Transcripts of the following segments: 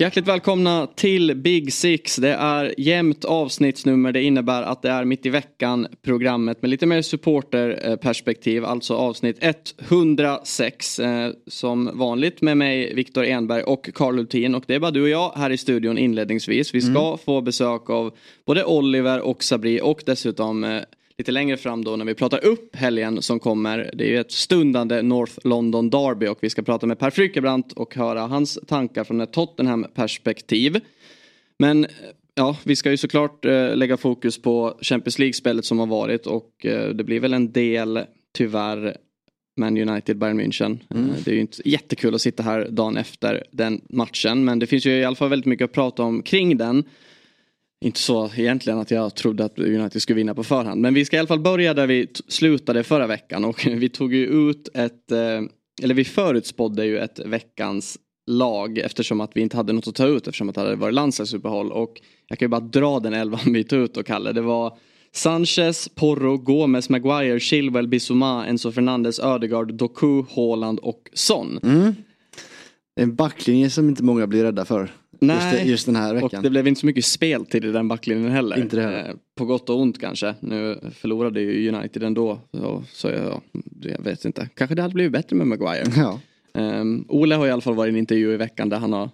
Hjärtligt välkomna till Big Six. Det är jämnt avsnittsnummer. Det innebär att det är mitt i veckan programmet med lite mer supporterperspektiv. Alltså avsnitt 106. Eh, som vanligt med mig Viktor Enberg och Carl Luthin. Och det är bara du och jag här i studion inledningsvis. Vi ska mm. få besök av både Oliver och Sabri och dessutom eh, lite längre fram då när vi pratar upp helgen som kommer. Det är ju ett stundande North London Derby och vi ska prata med Per Frykebrant och höra hans tankar från ett Tottenham perspektiv. Men ja, vi ska ju såklart eh, lägga fokus på Champions League-spelet som har varit och eh, det blir väl en del tyvärr Man United Bayern München. Mm. Eh, det är ju inte jättekul att sitta här dagen efter den matchen men det finns ju i alla fall väldigt mycket att prata om kring den inte så egentligen att jag trodde att United skulle vinna på förhand. Men vi ska i alla fall börja där vi slutade förra veckan och vi tog ju ut ett, eh, eller vi förutspådde ju ett veckans lag eftersom att vi inte hade något att ta ut eftersom att det hade varit landslagsuppehåll. Och jag kan ju bara dra den elvan vi tog ut och Kalle. Det var Sanchez, Porro, Gomes, Maguire, Chilwell, Bissouma, Enzo Fernandes, Ödegaard, Doku, Haaland och Son. Mm. En backlinje som inte många blir rädda för. Nej, just, just den här veckan. och det blev inte så mycket speltid i den backlinjen heller. Inte det heller. Eh, på gott och ont kanske. Nu förlorade ju United ändå. Så, så jag, jag vet inte. Kanske det hade blivit bättre med Maguire. Ja. Um, Ole har i alla fall varit i en intervju i veckan där han har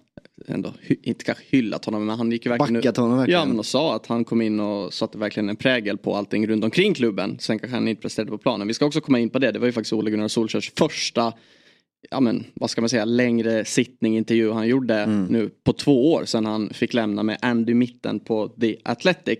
ändå, inte kanske hyllat honom men han gick ju verkligen Backat honom verkligen. Ja men och sa att han kom in och satte verkligen en prägel på allting runt omkring klubben. Sen kanske han inte presterade på planen. Vi ska också komma in på det. Det var ju faktiskt Ole Gunnar Solskjaers första ja men vad ska man säga, längre sittning intervju han gjorde mm. nu på två år sedan han fick lämna med Andy Mitten på The Athletic.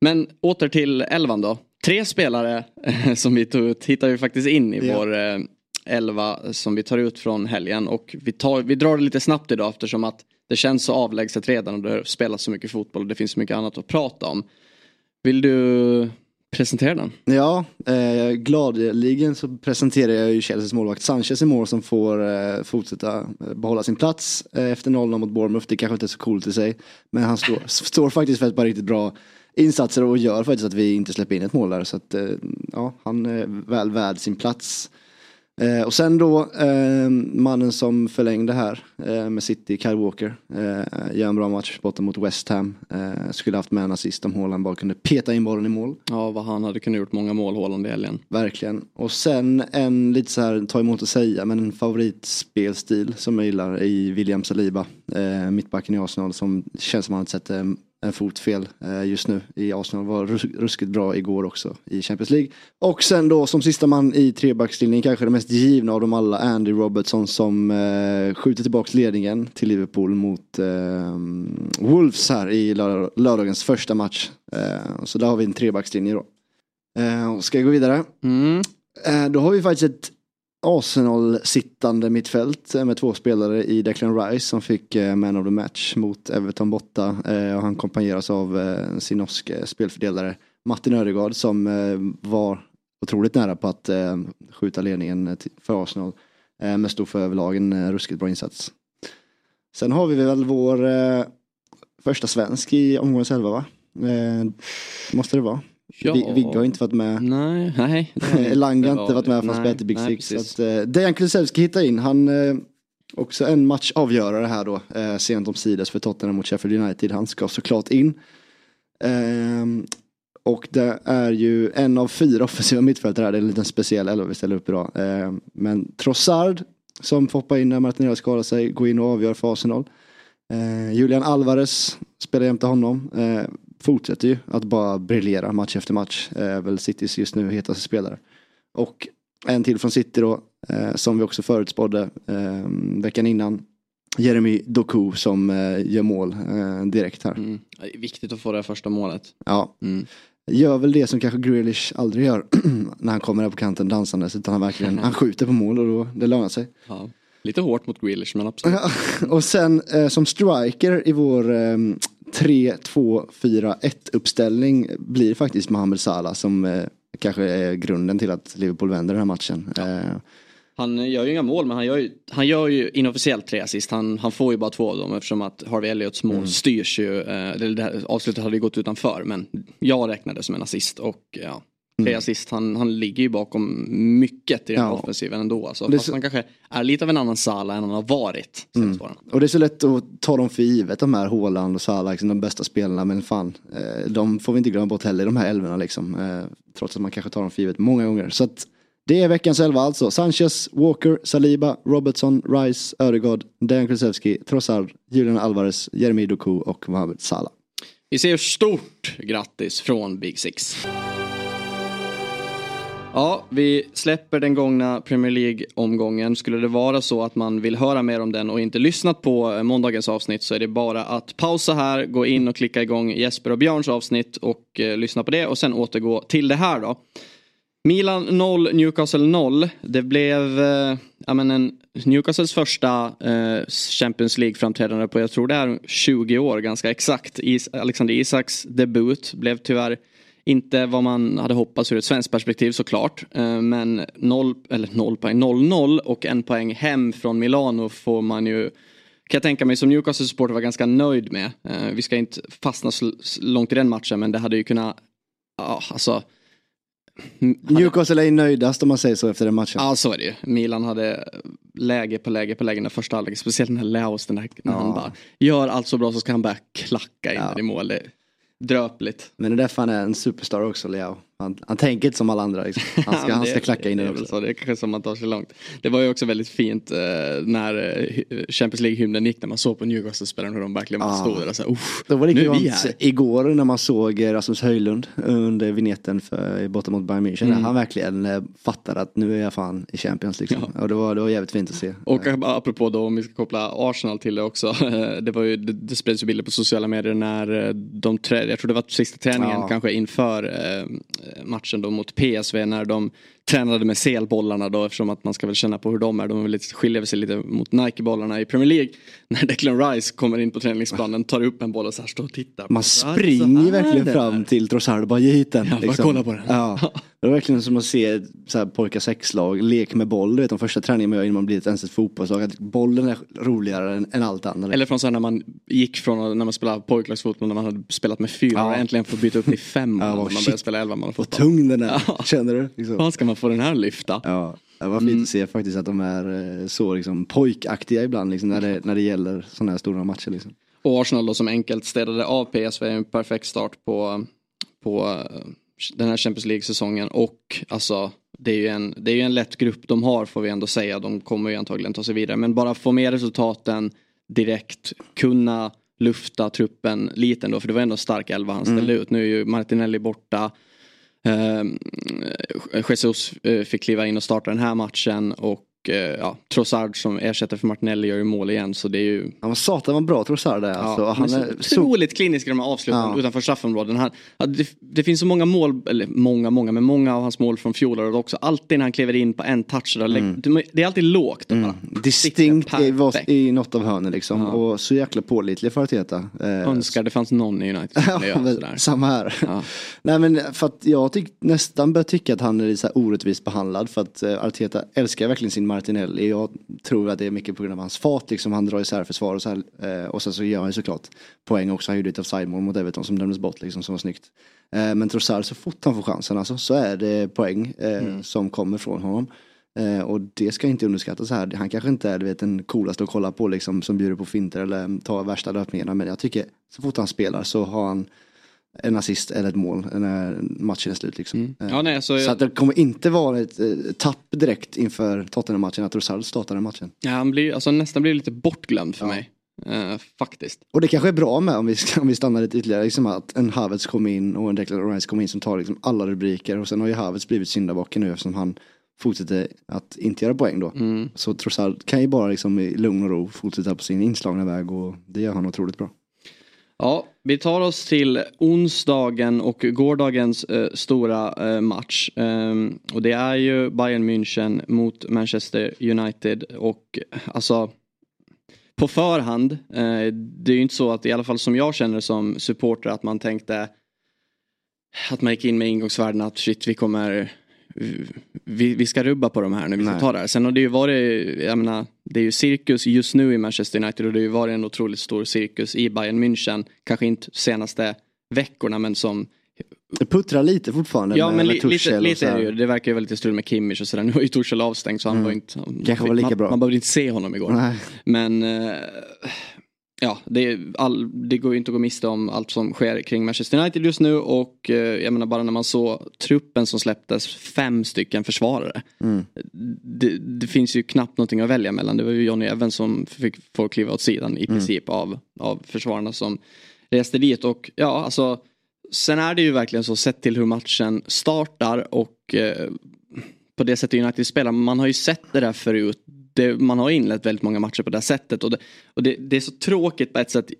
Men åter till elvan då. Tre spelare som vi tog ut hittar vi faktiskt in i ja. vår eh, elva som vi tar ut från helgen och vi, tar, vi drar det lite snabbt idag eftersom att det känns så avlägset redan och det spelas så mycket fotboll och det finns så mycket annat att prata om. Vill du presentera den. Ja, eh, gladeligen så presenterar jag ju Chelseas målvakt Sanchez i mål som får eh, fortsätta eh, behålla sin plats eh, efter 0-0 mot Bournemouth. Det kanske inte är så coolt i sig. Men han står, står faktiskt för ett par riktigt bra insatser och gör faktiskt att vi inte släpper in ett mål där. Så att, eh, ja, han är väl värd sin plats. Eh, och sen då eh, mannen som förlängde här eh, med City, Kyle Walker. Eh, gör en bra match borta mot West Ham. Eh, skulle haft med en assist om Haaland bara kunde peta in bollen i mål. Ja, vad han hade kunnat gjort många mål Haaland i helgen. Verkligen. Och sen en lite så här, ta emot att säga, men en favoritspelstil som jag gillar i William Saliba. Eh, mittbacken i Arsenal som känns som han sett eh, en fot fel eh, just nu i Arsenal. Var ruskigt bra igår också i Champions League. Och sen då som sista man i trebackslinjen kanske det mest givna av dem alla Andy Robertson som eh, skjuter tillbaks ledningen till Liverpool mot eh, Wolves här i lördagens första match. Så där har vi en trebackslinje då. Eh, ska jag gå vidare? Mm. Då har vi faktiskt ett Arsenal-sittande mittfält eh, med två spelare i Declan Rice som fick eh, man of the match mot Everton borta. Eh, och han kompanjeras av sin norske spelfördelare Martin Ödegaard som var otroligt nära på att skjuta ledningen för Arsenal. Men stod för överlag en ruskigt bra insats. Sen har vi väl vår första svensk i omgångens elva va? Måste det vara? Ja. Vigge har inte varit med. Nej, nej. Lang har inte varit med fast spelat i Big Six. Så att, eh, Dejan Kulusevski hittar in. Han eh, också en match avgörare här då. Eh, sent om sides för Tottenham mot Sheffield United. Han ska såklart in. Eh, och det är ju en av fyra offensiva mittfältare här. Det är en liten speciell elva vi ställer upp idag. Eh, men Trossard som får hoppa in när Martinelli skadar sig. Går in och avgör för Arsenal. Eh, Julian Alvarez spelar jämte honom. Eh, fortsätter ju att bara briljera match efter match. Är väl Citys just nu hetaste spelare. Och en till från City då, eh, som vi också förutspådde eh, veckan innan. Jeremy Doku som eh, gör mål eh, direkt här. Mm. Viktigt att få det första målet. Ja. Mm. Gör väl det som kanske Grealish aldrig gör när han kommer där på kanten dansandes. Utan han verkligen, han skjuter på mål och då, det lönar sig. Ja. Lite hårt mot Grealish men absolut. och sen eh, som striker i vår eh, 3-2-4-1 uppställning blir faktiskt Mohamed Salah som eh, kanske är grunden till att Liverpool vänder den här matchen. Ja. Eh, han gör ju inga mål men han gör ju, han gör ju inofficiellt tre assist. Han, han får ju bara två av dem eftersom att Harvey Elliots mål mm. styrs ju. Eh, det, det avslutet hade ju gått utanför men jag räknade som en assist och ja, mm. assist. Han, han ligger ju bakom mycket i den ja. offensiven ändå. Alltså. Fast så... han kanske är lite av en annan Sala än han har varit. Mm. Och det är så lätt att ta dem för givet de här Haaland och Sala, liksom de bästa spelarna. Men fan, eh, de får vi inte glömma bort heller, de här elvorna liksom. Eh, trots att man kanske tar dem för givet många gånger. Så att det är veckans elva alltså. Sanchez, Walker, Saliba, Robertson, Rice, Ödegaard, Dejan Kulusevski, Trossard, Julian Alvarez, Jeremy Doku och Mohamed Salah. Vi säger stort grattis från Big Six. Ja, vi släpper den gångna Premier League-omgången. Skulle det vara så att man vill höra mer om den och inte lyssnat på eh, måndagens avsnitt så är det bara att pausa här, gå in och klicka igång Jesper och Björns avsnitt och eh, lyssna på det och sen återgå till det här då. Milan 0, Newcastle 0. Det blev eh, en, Newcastles första eh, Champions League-framträdande på jag tror det är 20 år ganska exakt. Is Alexander Isaks debut blev tyvärr inte vad man hade hoppats ur ett svenskt perspektiv såklart. Eh, men 0, eller 0 poäng, 0-0 och en poäng hem från Milano får man ju kan jag tänka mig som Newcastle supporter var ganska nöjd med. Eh, vi ska inte fastna så långt i den matchen men det hade ju kunnat, ja alltså Newcastle är nöjdast om man säger så efter den matchen. Ja så är det ju. Milan hade läge på läge på läge när första halvlek. Speciellt den här Laos, den här, när ja. han bara gör allt så bra så ska han bara klacka in ja. i mål. Dröpligt. Men det är därför han är en superstar också, Leao. Han, han tänker inte som alla andra. Liksom. Han, ska, han ska klacka in den också. Så, det är kanske som man tar sig långt. Det var ju också väldigt fint eh, när eh, Champions League-hymnen gick när man såg på Newcastle-spelarna hur de verkligen ah. stod där och så Då var det vi här. Igår när man såg Rasmus Höjlund under vignetten för, borta mot Bayern München. Mm. Han verkligen eh, fattade att nu är jag fan i Champions liksom. Ja. Och det var, det var jävligt fint att se. Och apropå då om vi ska koppla Arsenal till det också. det var ju, det, det spreds ju bilder på sociala medier när eh, de trä, jag tror det var sista träningen ja. kanske inför eh, matchen då mot PSV när de tränade med selbollarna då eftersom att man ska väl känna på hur de är. De vill skiljer sig lite mot Nike-bollarna i Premier League. När Declan Rice kommer in på träningsplanen, tar upp en boll och så här står och tittar. Man springer verkligen fram till Trossard och bara ge hit den. Ja, liksom. bara kolla på den. Ja. Det är verkligen som att se så här, pojkar sexlag, lek med boll. Du vet de första träningarna man gör innan man blir ens ett fotbollslag. Att bollen är roligare än, än allt annat. Eller från så här när man gick från när man spelade pojklagsfotboll när man hade spelat med fyra ja. och äntligen får byta upp till fem. ja, man börjar spela elva man Vad tung den är, känner du? Liksom. Hur ska man få den här lyfta? Ja. Det var fint mm. att se faktiskt att de är eh, så liksom pojkaktiga ibland liksom, när, det, när det gäller sådana här stora matcher. Liksom. Och Arsenal då som enkelt städade av PSV en perfekt start på, på eh, den här Champions League-säsongen och alltså det är, ju en, det är ju en lätt grupp de har får vi ändå säga. De kommer ju antagligen ta sig vidare. Men bara få med resultaten direkt, kunna lufta truppen lite ändå. För det var ändå stark elva han ställde mm. ut. Nu är ju Martinelli borta. Eh, Jesus eh, fick kliva in och starta den här matchen och Eh, ja, Trossard som ersätter för Martinelli gör ju mål igen så det är ju... Han var satan vad bra Trossard är. Alltså. Ja, han, är så otroligt så... klinisk i de här avsluten ja. utanför straffområden. Han, det, det, finns så många mål, eller många, många, men många av hans mål från fjolåret också. Alltid när han kliver in på en touch, där, mm. det är alltid lågt. Mm. Distinkt i, i något av hörnen liksom. Ja. Och så jäkla pålitlig för Arteta. Eh, Önskar det fanns någon i United ja, Samma här. Ja. Nej men för att jag tyck, nästan börjar tycka att han är så här orättvist behandlad. För att uh, Arteta älskar verkligen sin Martinelli. Jag tror att det är mycket på grund av hans fart. Liksom, han drar isär försvar och så här. Eh, och sen så gör han ju såklart poäng också. Han gjorde ett offside-mål mot Everton som dömdes bort liksom, som var snyggt. Eh, men Trossard så fort han får chansen alltså, så är det poäng eh, mm. som kommer från honom. Eh, och det ska inte underskattas här. Han kanske inte är du vet, den coolaste att kolla på liksom, som bjuder på finter eller tar värsta löpningarna. Men jag tycker så fort han spelar så har han en assist eller ett mål när matchen är slut. Liksom. Mm. Ja, nej, så, så att det kommer inte vara ett eh, tapp direkt inför Tottenham-matchen att Rosard startar den matchen. Ja, han blir alltså, nästan blir lite bortglömd för ja. mig. Uh, faktiskt. Och det kanske är bra med om vi, om vi stannar lite ytterligare. Liksom att en Havertz kom in och en Declan Rice kom in som tar liksom alla rubriker. Och sen har ju Havertz blivit syndabocken nu eftersom han fortsätter att inte göra poäng då. Mm. Så Trossard kan ju bara liksom i lugn och ro fortsätta på sin inslagna väg och det gör han otroligt bra. Ja, vi tar oss till onsdagen och gårdagens eh, stora eh, match. Ehm, och det är ju Bayern München mot Manchester United och alltså på förhand, eh, det är ju inte så att i alla fall som jag känner som supporter att man tänkte att man gick in med ingångsvärden att shit vi kommer vi, vi ska rubba på de här nu, vi ska Nej. ta det här. Sen har det ju varit, jag menar, det är ju cirkus just nu i Manchester United och det har ju varit en otroligt stor cirkus i Bayern München. Kanske inte senaste veckorna men som det puttrar lite fortfarande Ja men li, lite, lite är det ju. Det verkar ju vara lite strul med Kimmich och sådär. Nu har ju Torshäll avstängd så han mm. var inte... Kanske var lika man, bra. Man behövde inte se honom igår. Nej. Men uh, ja, det, all, det går ju inte att gå miste om allt som sker kring Manchester United just nu och eh, jag menar bara när man såg truppen som släpptes, fem stycken försvarare. Mm. Det, det, finns ju knappt någonting att välja mellan. Det var ju Johnny Evans som fick folk kliva åt sidan i mm. princip av, av försvararna som reste dit och ja, alltså sen är det ju verkligen så sett till hur matchen startar och eh, på det sättet United spelar. Man har ju sett det där förut det, man har inlett väldigt många matcher på det här sättet och det, och det, det är så tråkigt på ett sätt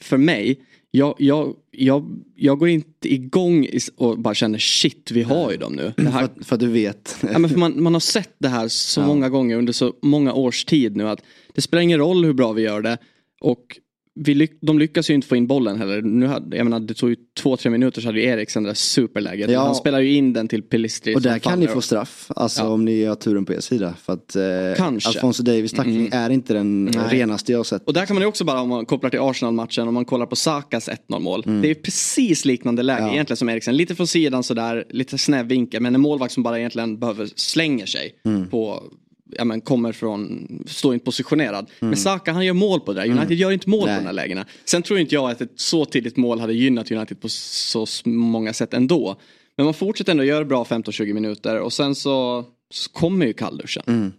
för mig. Jag, jag, jag, jag går inte igång och bara känner shit vi har ju dem nu. Här, för, för att du vet. ja, men för man, man har sett det här så ja. många gånger under så många års tid nu att det spelar ingen roll hur bra vi gör det. Och vi de lyckas ju inte få in bollen heller. Nu hade, jag menar, det tog ju två, tre minuter så hade ju Eriksen det där superläget. Ja. Han spelar ju in den till Pelistri. Och där kan ni få straff. Alltså ja. om ni har turen på er sida. För att eh, Kanske. Alfonso Davis tackling mm. är inte den Nej. renaste jag har sett. Och där kan man ju också bara om man kopplar till Arsenal-matchen. Om man kollar på Sakas 1-0 mål. Mm. Det är precis liknande läge ja. egentligen som Eriksen. Lite från sidan sådär, lite snäv vinkel. Men en målvakt som bara egentligen behöver slänga sig mm. på ja, men kommer från, står inte positionerad. Mm. Men Saka han gör mål på det där. United mm. gör inte mål Nej. på de här lägena. Sen tror inte jag att ett så tidigt mål hade gynnat United på så många sätt ändå. Men man fortsätter ändå göra bra 15-20 minuter och sen så, så kommer ju kallduschen. Mm.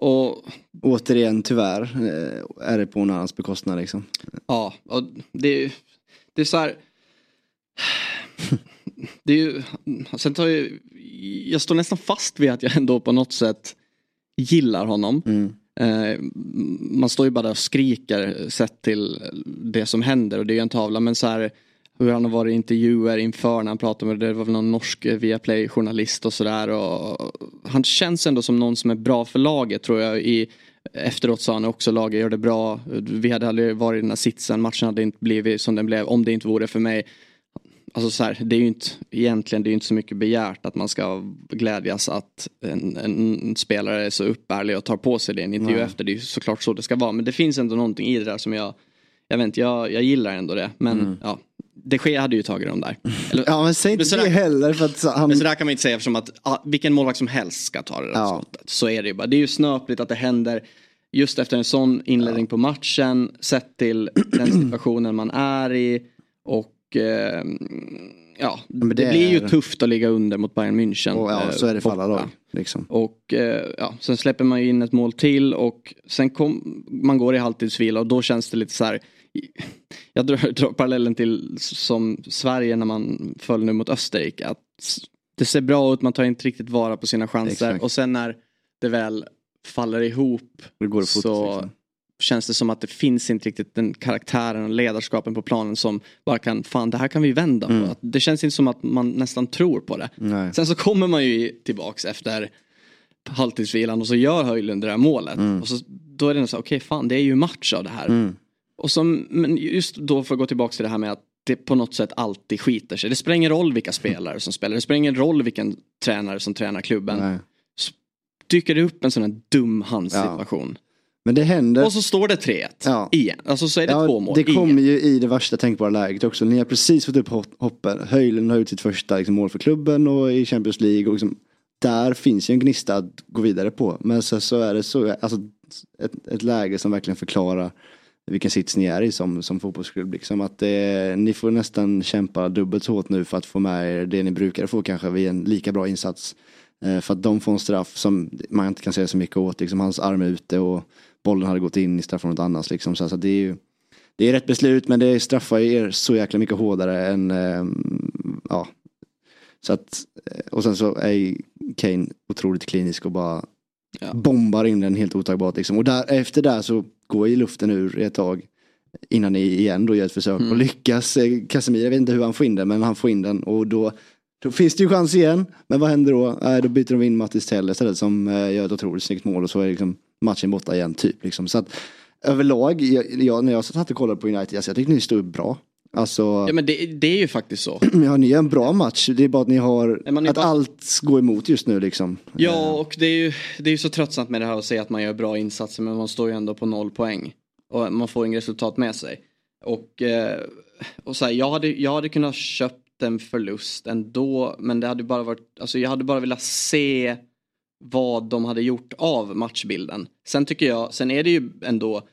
Och, Återigen tyvärr eh, är det på någon annans bekostnad liksom. Ja, och det, det är så här. det är ju, sen tar jag, jag står nästan fast vid att jag ändå på något sätt gillar honom. Mm. Eh, man står ju bara där och skriker sett till det som händer och det är ju en tavla men så här hur han har varit i intervjuer inför när han pratade med, det var väl någon norsk Viaplay journalist och sådär han känns ändå som någon som är bra för laget tror jag i Efteråt sa han också laget gör det bra. Vi hade aldrig varit i den här sitsen. Matchen hade inte blivit som den blev om det inte vore för mig. Alltså så här, det är ju inte egentligen det är inte så mycket begärt att man ska glädjas att en, en spelare är så uppärlig och tar på sig det i en intervju efter. Det är ju såklart så det ska vara. Men det finns ändå någonting i det där som jag, jag vet inte, jag, jag gillar ändå det. Men mm. ja, de Gea hade ju tagit dem där. Eller, ja men säg inte det sådär, heller för att han... Men sådär kan man inte säga eftersom att ah, vilken målvakt som helst ska ta det där ja. skottet. Så är det ju bara. Det är ju snöpligt att det händer just efter en sån inledning ja. på matchen. Sett till den situationen man är i. Och eh, ja, det, det, blir ju tufft att ligga under mot Bayern München. Och, ja, så är det för alla lag. Liksom. Och eh, ja, sen släpper man in ett mål till och sen kom, man går i halvtidsvila och då känns det lite så här. Jag drar, drar parallellen till som Sverige när man föll nu mot Österrike. Att det ser bra ut, man tar inte riktigt vara på sina chanser Exakt. och sen när det väl faller ihop det så liksom känns det som att det finns inte riktigt den karaktären och ledarskapen på planen som bara kan, fan det här kan vi vända mm. på. Det känns inte som att man nästan tror på det. Nej. Sen så kommer man ju tillbaks efter halvtidsvilan och så gör Höjlund det där målet. Mm. Och så, då är det så okej okay, fan det är ju match av det här. Mm. Och så, men just då för att gå tillbaks till det här med att det på något sätt alltid skiter sig. Det spelar ingen roll vilka spelare som spelar. Det spelar ingen roll vilken tränare som tränar klubben. Nej. Dyker det upp en sån här dum handsituation. Ja. Men det händer. Och så står det 3-1 ja. igen. Alltså så är det ja, två mål. Det kommer ju i det värsta tänkbara läget också. Ni har precis fått upp hoppen. Höjlen har gjort sitt första liksom, mål för klubben och i Champions League. Och liksom, där finns ju en gnista att gå vidare på. Men så, så är det så, alltså, ett, ett läge som verkligen förklarar vilken sits ni är i som, som fotbollsklubb. Liksom att det, ni får nästan kämpa dubbelt så hårt nu för att få med er det ni brukade få kanske vid en lika bra insats. Eh, för att de får en straff som man inte kan säga så mycket åt. Liksom hans arm är ute och bollen hade gått in i straffområdet annars. Liksom. Så alltså, det är ju det är rätt beslut men det straffar er så jäkla mycket hårdare än, äh, ja. Så att, eh, och sen så är Kane otroligt klinisk och bara ja. bombar in den helt otagbart liksom. Och där, efter det så går ju luften ur ett tag. innan ni igen då gör ett försök mm. och lyckas. Eh, Casemiro, jag vet inte hur han får in den men han får in den och då, då finns det ju chans igen. Men vad händer då? Äh, då byter de in Mattis Tell istället som eh, gör ett otroligt snyggt mål och så är liksom matchen borta igen typ. Liksom. Så att, överlag, jag, jag, när jag satt och kollade på United, alltså, jag tycker ni stod bra. Alltså, ja men det, det, är ju faktiskt så. Ja ni gör en bra match. Det är bara att ni har, att bara... allt går emot just nu liksom. Ja och det är ju det är så tröttsamt med det här att säga att man gör bra insatser men man står ju ändå på noll poäng. Och man får inget resultat med sig. Och, eh, och så här, jag, hade, jag hade kunnat köpt en förlust ändå men det hade bara varit, alltså jag hade bara velat se vad de hade gjort av matchbilden. Sen tycker jag, sen är det ju ändå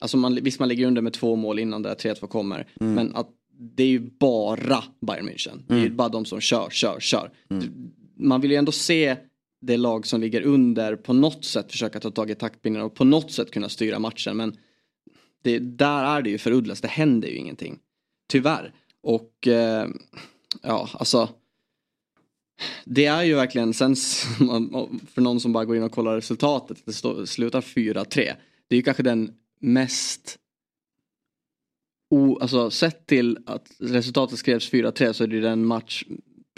Alltså man, visst man ligger under med två mål innan det 3-2 kommer. Mm. Men att det är ju bara Bayern München. Mm. Det är ju mm. bara de som kör, kör, kör. Mm. Man vill ju ändå se det lag som ligger under på något sätt försöka ta tag i taktpinnen och på något sätt kunna styra matchen. Men det, där är det ju för uddlöst. Det händer ju ingenting. Tyvärr. Och eh, ja, alltså. Det är ju verkligen, sen för någon som bara går in och kollar resultatet, det slutar 4-3. Det är ju kanske den mest o, alltså sett till att resultatet skrevs 4-3 så är det den match,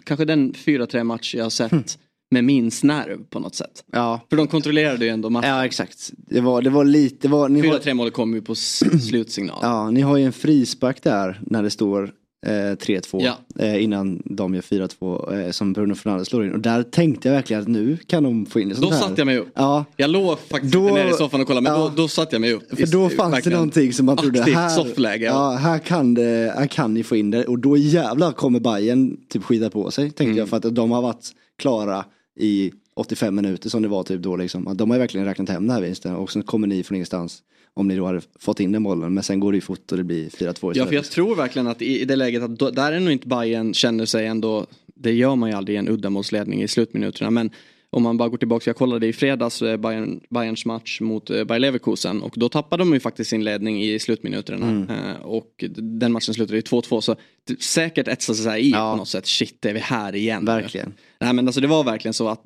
kanske den 4-3 match jag har sett mm. med minst nerv på något sätt. Ja. För de kontrollerade ju ändå matchen. Ja exakt. Det var, det var lite, 4-3 målet kom ju på slutsignal. Ja, ni har ju en frispark där när det står 3-2 ja. eh, innan de gör 4-2 eh, som Bruno Fernandes slår in. Och där tänkte jag verkligen att nu kan de få in det sånt Då satte jag mig upp. Ja. Jag låg faktiskt då, inte ner i soffan och kollade men ja. då, då satte jag mig upp. För då fanns det någonting som man trodde, här, soffläge. Ja, här, kan det, här kan ni få in det. Och då jävlar kommer Bayern typ skita på sig tänkte mm. jag för att de har varit klara i 85 minuter som det var typ då liksom. De har verkligen räknat hem den här vinsten och sen kommer ni från ingenstans. Om ni då hade fått in den bollen. Men sen går det ju fort och det blir 4-2 istället. Ja för jag tror verkligen att i, det läget att då, där är nog inte Bayern känner sig ändå. Det gör man ju aldrig i en uddamålsledning i slutminuterna. Men om man bara går tillbaka, jag kollade i fredags eh, Bayern, Bayerns match mot eh, Bayer Leverkusen och då tappade de ju faktiskt sin ledning i slutminuterna. Mm. Eh, och den matchen slutade i 2-2 så säkert etsade sig i ja. på något sätt, shit är vi här igen. Verkligen. Nej men alltså det var verkligen så att,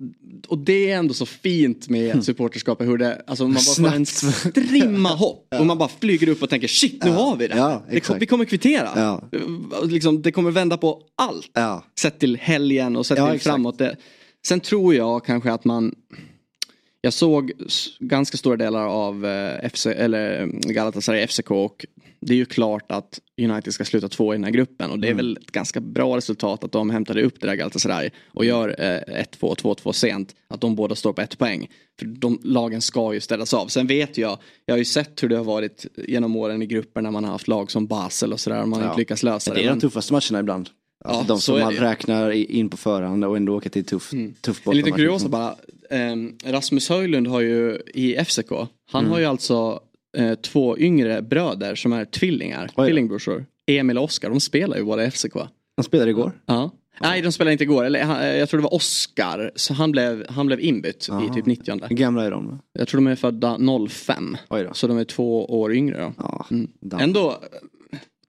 och det är ändå så fint med mm. supporterskapet hur det, alltså man bara får en strimma hopp ja. och man bara flyger upp och tänker shit nu ja. har vi det. Ja, det vi kommer kvittera. Ja. Liksom, det kommer vända på allt. Ja. Sett till helgen och sett till framåt. Det, Sen tror jag kanske att man jag såg ganska stora delar av eh, FC, eller mm, Galatasaray FCK och det är ju klart att United ska sluta två i den här gruppen och det är mm. väl ett ganska bra resultat att de hämtade upp det där Galatasaray och gör 1-2, eh, 2-2 sent. Att de båda står på ett poäng. För de lagen ska ju ställas av. Sen vet jag, jag har ju sett hur det har varit genom åren i grupper när man har haft lag som Basel och sådär. Man har ja. inte lyckats lösa det. Det är de tuffaste matcherna ibland. Alltså ja, de som man räknar in på förhand och ändå åker till tuff, mm. tuff En liten kuriosa bara. Eh, Rasmus Höjlund har ju i FCK, han mm. har ju alltså eh, två yngre bröder som är tvillingar, tvillingbrorsor. Emil och Oskar, de spelar ju båda i FCK. De spelade igår? Ja. Nej, de spelade inte igår. Eller, eh, jag tror det var Oskar. Så han blev, han blev inbytt Aha. i typ 90 Hur gamla är de? Jag tror de är födda 05. Så de är två år yngre då. Ja, mm. Ändå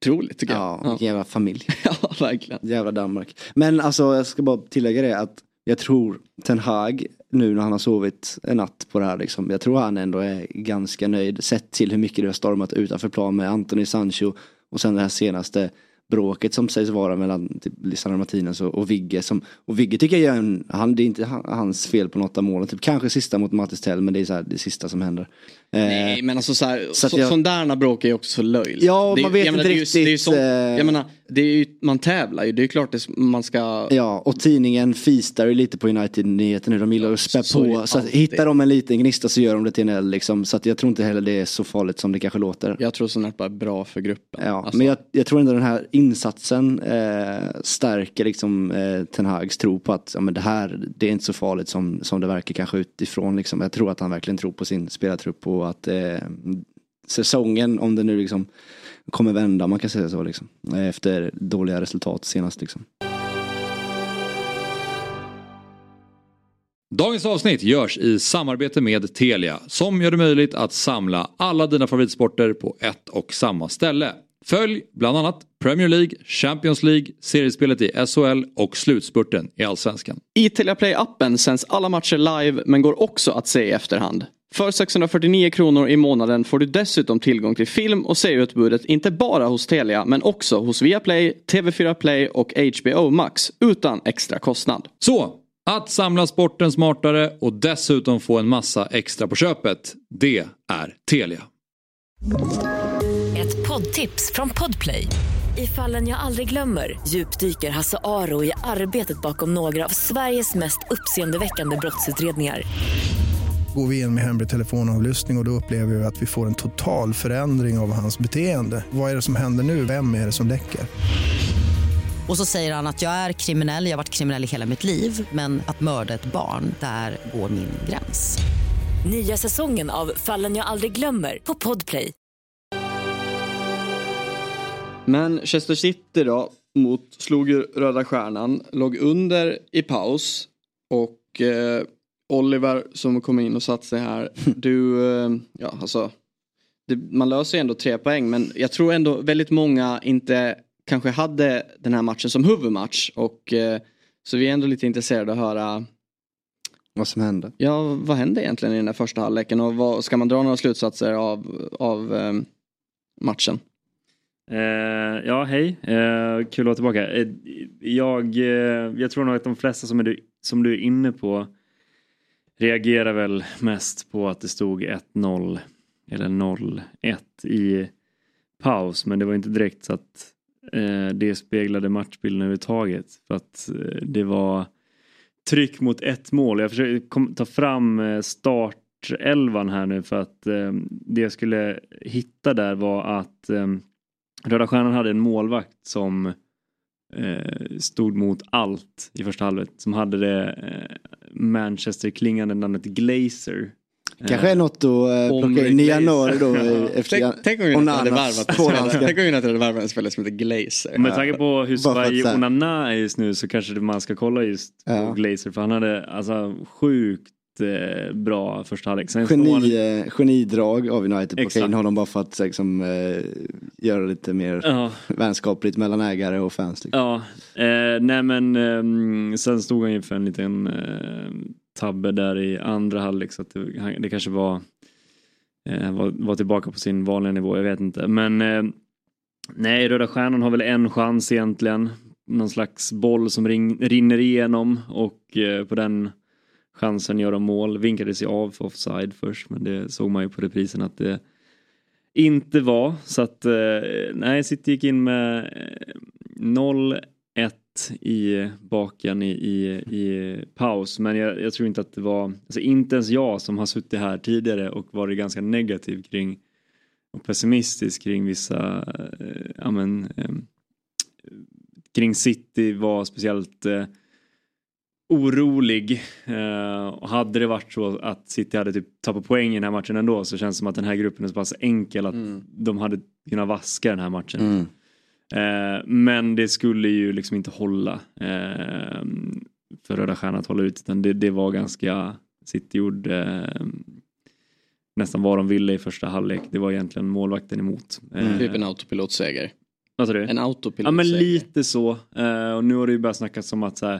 otroligt tycker jag. Ja, jävla familj. ja, verkligen. Jävla Danmark. Men alltså jag ska bara tillägga det att jag tror Ten Hag nu när han har sovit en natt på det här liksom. Jag tror han ändå är ganska nöjd sett till hur mycket det har stormat utanför plan med Anthony Sancho och sen det här senaste bråket som sägs vara mellan typ, Lisandro Martinez och, och Vigge. Som, och Vigge tycker jag en, han, det är inte hans fel på något av målen. Typ, kanske sista mot Mattis Tell men det är så här, det sista som händer. Nej men alltså så här, så, så jag... sådana bråk är också så löjligt. Ja det, man vet inte riktigt. Det är, så, eh, jag menar, det är ju, man tävlar ju, det är klart det, man ska... Ja och tidningen fistar ju lite på United-nyheter nu, de gillar att spä så på. Så att, hittar de en liten gnista så gör de det till en eld liksom. Så att jag tror inte heller det är så farligt som det kanske låter. Jag tror sånt bara är bra för gruppen. Ja alltså. men jag, jag, tror ändå den här insatsen eh, stärker liksom eh, Ten Hags tro på att ja, men det här, det är inte så farligt som, som det verkar kanske utifrån liksom. Jag tror att han verkligen tror på sin spelartrupp och att eh, säsongen, om det nu liksom kommer vända, man kan säga så liksom. Efter dåliga resultat senast liksom. Dagens avsnitt görs i samarbete med Telia som gör det möjligt att samla alla dina favoritsporter på ett och samma ställe. Följ bland annat Premier League, Champions League, seriespelet i SHL och slutspurten i Allsvenskan. I Telia Play-appen sänds alla matcher live men går också att se i efterhand. För 649 kronor i månaden får du dessutom tillgång till film och serieutbudet inte bara hos Telia men också hos Viaplay, TV4 Play och HBO Max utan extra kostnad. Så, att samla sporten smartare och dessutom få en massa extra på köpet, det är Telia. Ett poddtips från Podplay. I fallen jag aldrig glömmer djupdyker Hasse Aro i arbetet bakom några av Sveriges mest uppseendeväckande brottsutredningar går vi in med hemlig telefonavlyssning och, och då upplever vi att vi får en total förändring av hans beteende. Vad är det som händer nu? Vem är det som läcker? Och så säger han att jag är kriminell, jag har varit kriminell i hela mitt liv men att mörda ett barn, där går min gräns. Nya säsongen av Fallen jag aldrig glömmer på Podplay. Manchester City då mot, slog Röda Stjärnan, låg under i paus och eh, Oliver som kom in och satt sig här. Du, eh, ja alltså. Det, man löser ju ändå tre poäng men jag tror ändå väldigt många inte kanske hade den här matchen som huvudmatch. Och, eh, så vi är ändå lite intresserade att höra vad som hände. Ja, vad hände egentligen i den här första halvleken och vad, ska man dra några slutsatser av, av eh, matchen? Eh, ja, hej. Eh, kul att vara tillbaka. Eh, jag, jag tror nog att de flesta som, är du, som du är inne på reagerar väl mest på att det stod 1-0 eller 0-1 i paus. Men det var inte direkt så att eh, det speglade matchbilden överhuvudtaget. För att eh, det var tryck mot ett mål. Jag försöker ta fram eh, startelvan här nu för att eh, det jag skulle hitta där var att eh, Röda Stjärnan hade en målvakt som eh, stod mot allt i första halvlek. Som hade det eh, Manchester-klingande namnet Glazer. Kanske är eh, något att plocka in i januari då. efter tänk, om United hade varvat en spelare som heter Glazer. Med tanke på hur svajig Onana är just nu så kanske man ska kolla just ja. på Glazer. För han hade alltså sjukt eh, bra första halvlek. Geni, han... Eh, genidrag av United plocka in honom bara för att liksom, eh, göra lite mer ja. vänskapligt mellan ägare och fans. Liksom. Ja, eh, nej men eh, sen stod han ju för en liten eh, tabbe där i andra halvlek så att det, det kanske var, eh, var, var tillbaka på sin vanliga nivå, jag vet inte. Men nej, Röda Stjärnan har väl en chans egentligen. Någon slags boll som ring, rinner igenom och på den chansen att göra mål. Vinkades ju av för offside först men det såg man ju på reprisen att det inte var. Så att eh, nej, City gick in med eh, 0-1 i baken i, i, i paus. Men jag, jag, tror inte att det var, alltså inte ens jag som har suttit här tidigare och varit ganska negativ kring och pessimistisk kring vissa, eh, ja men, eh, kring City var speciellt eh, orolig. Uh, och hade det varit så att City hade typ tappat poäng i den här matchen ändå så känns det som att den här gruppen är så pass enkel att mm. de hade kunnat vaska den här matchen. Mm. Uh, men det skulle ju liksom inte hålla uh, för Röda Stjärnan att hålla ut utan det, det var ganska City gjorde nästan vad de ville i första halvlek. Det var egentligen målvakten emot. Mm. Typ en autopilotseger. Vad sa du? En autopilotseger. Ja men lite så. och nu har det ju börjat snackas om att så här,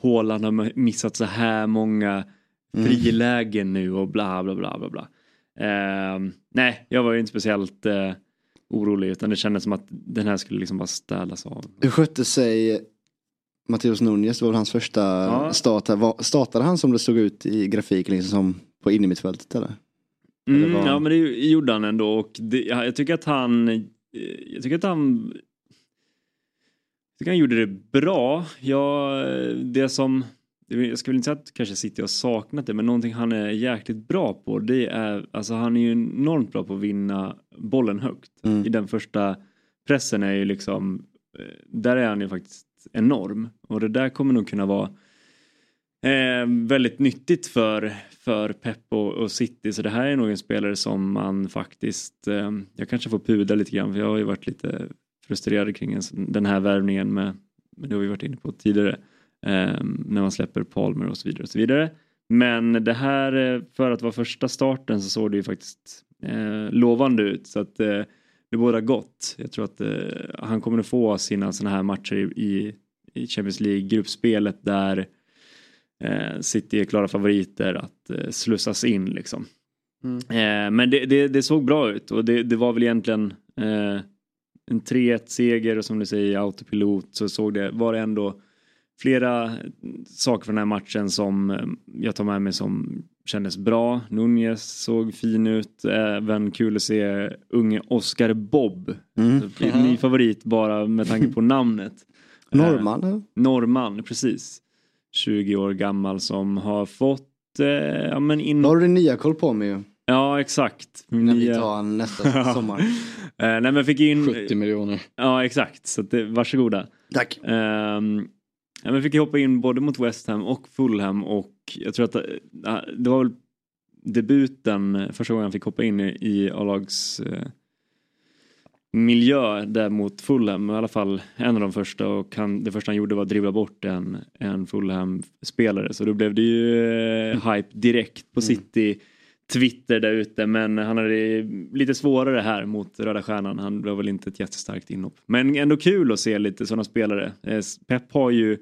Håland har missat så här många mm. frilägen nu och bla bla bla bla bla. Eh, nej, jag var ju inte speciellt eh, orolig utan det kändes som att den här skulle liksom bara städas av. Hur skötte sig Matteus Nunez, det var hans första ja. start här. Startade han som det såg ut i grafiken liksom som på innermittfältet eller? Mm, eller var... Ja men det gjorde han ändå och det, jag tycker att han jag tycker att han tycker han gjorde det bra. Ja, det som, jag skulle inte säga att kanske City har saknat det, men någonting han är jäkligt bra på det är, alltså han är ju enormt bra på att vinna bollen högt. Mm. I den första pressen är ju liksom, eh, där är han ju faktiskt enorm. Och det där kommer nog kunna vara Eh, väldigt nyttigt för, för Pep och, och, City så det här är nog en spelare som man faktiskt, eh, jag kanske får puda lite grann för jag har ju varit lite frustrerade kring den här värvningen med, det har vi varit inne på tidigare, eh, när man släpper Palmer och så vidare och så vidare. Men det här, eh, för att vara första starten så såg det ju faktiskt eh, lovande ut så att eh, det båda gott. Jag tror att eh, han kommer att få sina sådana här matcher i, i Champions League-gruppspelet där eh, City är klara favoriter att eh, slussas in liksom. Mm. Eh, men det, det, det, såg bra ut och det, det var väl egentligen eh, en 3-1 seger och som du säger autopilot så såg det, var det ändå flera saker från den här matchen som eh, jag tar med mig som kändes bra. Nunez såg fin ut. Även kul att se unge Oscar Bob. Mm. Ny favorit bara med tanke på namnet. Norrman? Eh, norrman, precis. 20 år gammal som har fått eh, ja, men in... Då har du nya koll på mig ju. Ja exakt. När vi tar nästa sommar. eh, nej men fick in... 70 miljoner. Ja exakt, så det, varsågoda. Tack. Eh, Ja, men fick ju hoppa in både mot West Ham och Fulham och jag tror att äh, det var väl debuten första gången han fick hoppa in i A-lags eh, miljö där mot Fulham, i alla fall en av de första och han, det första han gjorde var att dribbla bort en, en Fulham-spelare så då blev det ju eh, hype direkt på mm. Twitter där ute men han hade lite svårare här mot Röda Stjärnan. Han var väl inte ett jättestarkt inhopp. Men ändå kul att se lite sådana spelare. Eh, Pep har ju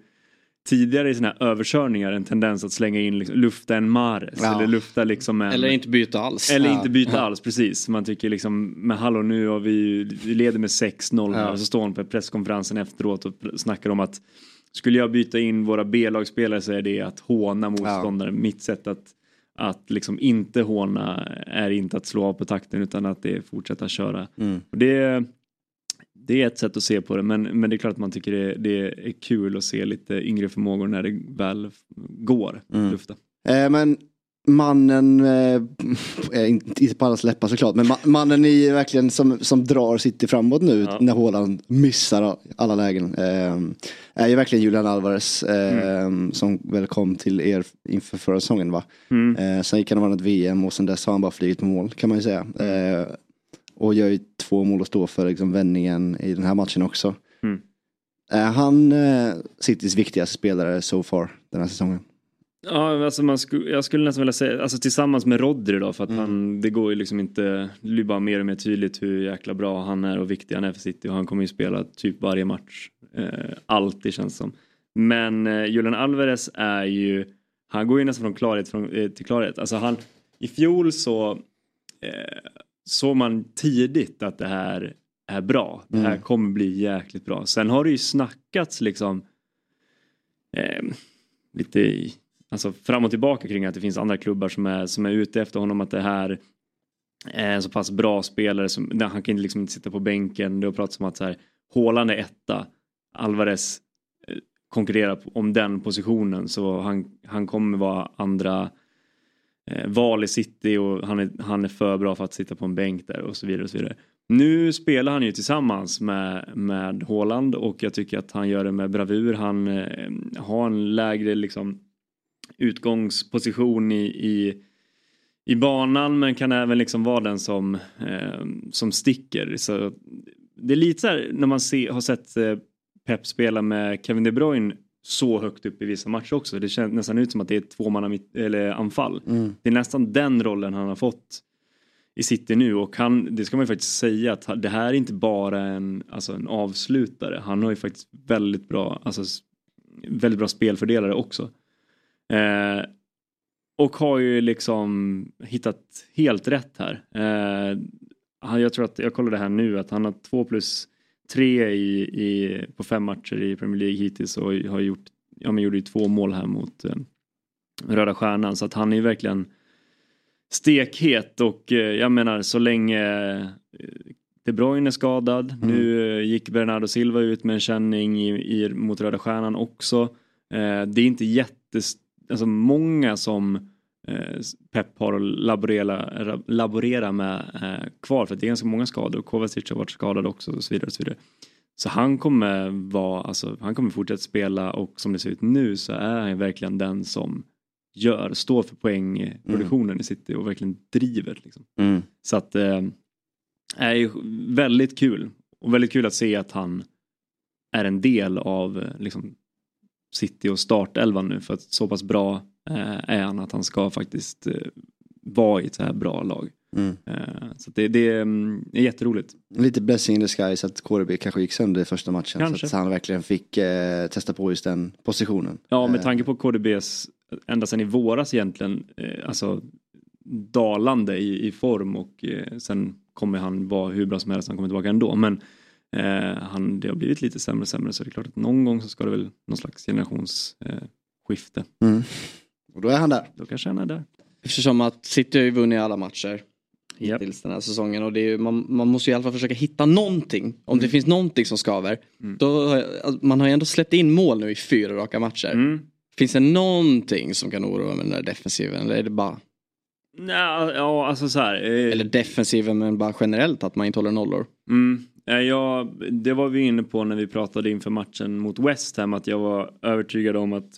tidigare i sina överkörningar en tendens att slänga in liksom, lufta en Mares ja. eller lufta liksom en... Eller inte byta alls. Eller ja. inte byta alls, precis. Man tycker liksom, men hallå nu har vi, vi leder med 6-0 här och så står han på presskonferensen efteråt och snackar om att skulle jag byta in våra B-lagsspelare så är det att håna motståndaren. Ja. Mitt sätt att att liksom inte håna är inte att slå av på takten utan att det är fortsätta köra. Mm. Det, det är ett sätt att se på det men, men det är klart att man tycker det, det är kul att se lite yngre förmågor när det väl går. Mm. Lufta. Eh, men mannen, eh, inte på alla läppar såklart, men ma mannen i verkligen som, som drar City framåt nu ja. när Håland missar alla lägen. Eh, är ju verkligen Julian Alvarez eh, mm. som väl kom till er inför förra säsongen va. Mm. Eh, sen gick han och vann ett VM och sen dess har han bara flugit på mål kan man ju säga. Eh, och gör ju två mål och står för liksom, vändningen i den här matchen också. Mm. Är han eh, Citys viktigaste spelare so far den här säsongen? Ja, alltså man sku, jag skulle nästan vilja säga, alltså tillsammans med Rodri då för att mm. han, det går ju liksom inte, det blir bara mer och mer tydligt hur jäkla bra han är och viktig han är för City och han kommer ju spela typ varje match. Eh, alltid känns som. Men eh, Julian Alvarez är ju, han går ju nästan från klarhet från, eh, till klarhet. Alltså han, i fjol så eh, såg man tidigt att det här är bra. Det här mm. kommer bli jäkligt bra. Sen har det ju snackats liksom eh, lite i alltså fram och tillbaka kring att det finns andra klubbar som är, som är ute efter honom. Att det här är en så pass bra spelare som han kan liksom inte sitta på bänken. Det har pratats om att så här, Haaland är etta. Alvarez eh, konkurrerar om den positionen så han, han kommer vara andra eh, val i city och han är, han är för bra för att sitta på en bänk där och så vidare. Och så vidare. Nu spelar han ju tillsammans med, med Håland och jag tycker att han gör det med bravur. Han eh, har en lägre liksom utgångsposition i, i, i banan men kan även liksom vara den som, eh, som sticker. Så det är lite så här när man se, har sett eh, Pep spela med Kevin De Bruyne så högt upp i vissa matcher också. Det känns nästan ut som att det är ett tvåmannaanfall. Mm. Det är nästan den rollen han har fått i City nu och han, det ska man ju faktiskt säga att det här är inte bara en, alltså en avslutare. Han har ju faktiskt väldigt bra, alltså väldigt bra spelfördelare också. Eh, och har ju liksom hittat helt rätt här. Eh, jag tror att, jag kollade här nu, att han har två plus tre i, i, på fem matcher i Premier League hittills och har gjort, ja men gjorde ju två mål här mot eh, Röda Stjärnan så att han är ju verkligen stekhet och eh, jag menar så länge eh, De Bruyne är skadad, mm. nu eh, gick Bernardo Silva ut med en känning i, i, mot Röda Stjärnan också. Eh, det är inte jättes alltså många som eh, Pep har att laborera, laborera med eh, kvar för att det är ganska många skador. Kovacic har varit skadad också och så vidare. Och så, vidare. så han kommer vara, alltså, han kommer fortsätta spela och som det ser ut nu så är han verkligen den som gör, står för poängproduktionen mm. i City och verkligen driver. Liksom. Mm. Så att eh, är väldigt kul och väldigt kul att se att han är en del av liksom, City och startelvan nu för att så pass bra eh, är han att han ska faktiskt eh, vara i ett så här bra lag. Mm. Eh, så det, det, mm, är jätteroligt. Lite blessing in the sky så att KDB kanske gick sönder i första matchen. Kanske. Så att han verkligen fick eh, testa på just den positionen. Ja med tanke på KDBs, ända sedan i våras egentligen, eh, alltså dalande i, i form och eh, sen kommer han vara hur bra som helst, han kommer tillbaka ändå. Men eh, han, det har blivit lite sämre och sämre så det är klart att någon gång så ska det väl någon slags generationsskifte. Eh, mm. Och då är han där. Då kanske han är där. Eftersom att City har ju vunnit alla matcher yep. hittills den här säsongen och det är ju, man, man måste ju i alla fall försöka hitta någonting. Om mm. det finns någonting som skaver. Mm. Då, alltså, man har ju ändå släppt in mål nu i fyra raka matcher. Mm. Finns det någonting som kan oroa med den där defensiven eller är det bara Nej, ja, alltså så här. Eh... Eller defensiven men bara generellt att man inte håller nollor. Mm. Ja, det var vi inne på när vi pratade inför matchen mot West Ham att jag var övertygad om att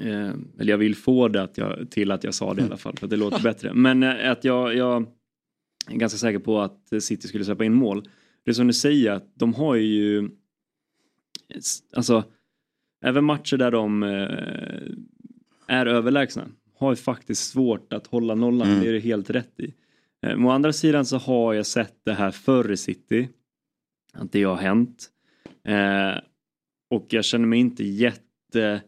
eh, eller jag vill få det att jag, till att jag sa det i alla fall för att det låter bättre. Men eh, att jag, jag är ganska säker på att City skulle släppa in mål. Det är som du säger att de har ju alltså även matcher där de eh, är överlägsna har ju faktiskt svårt att hålla nollan. Mm. Det är det helt rätt i. Eh, men å andra sidan så har jag sett det här förr i City. Att det har hänt. Eh, och jag känner mig inte jätte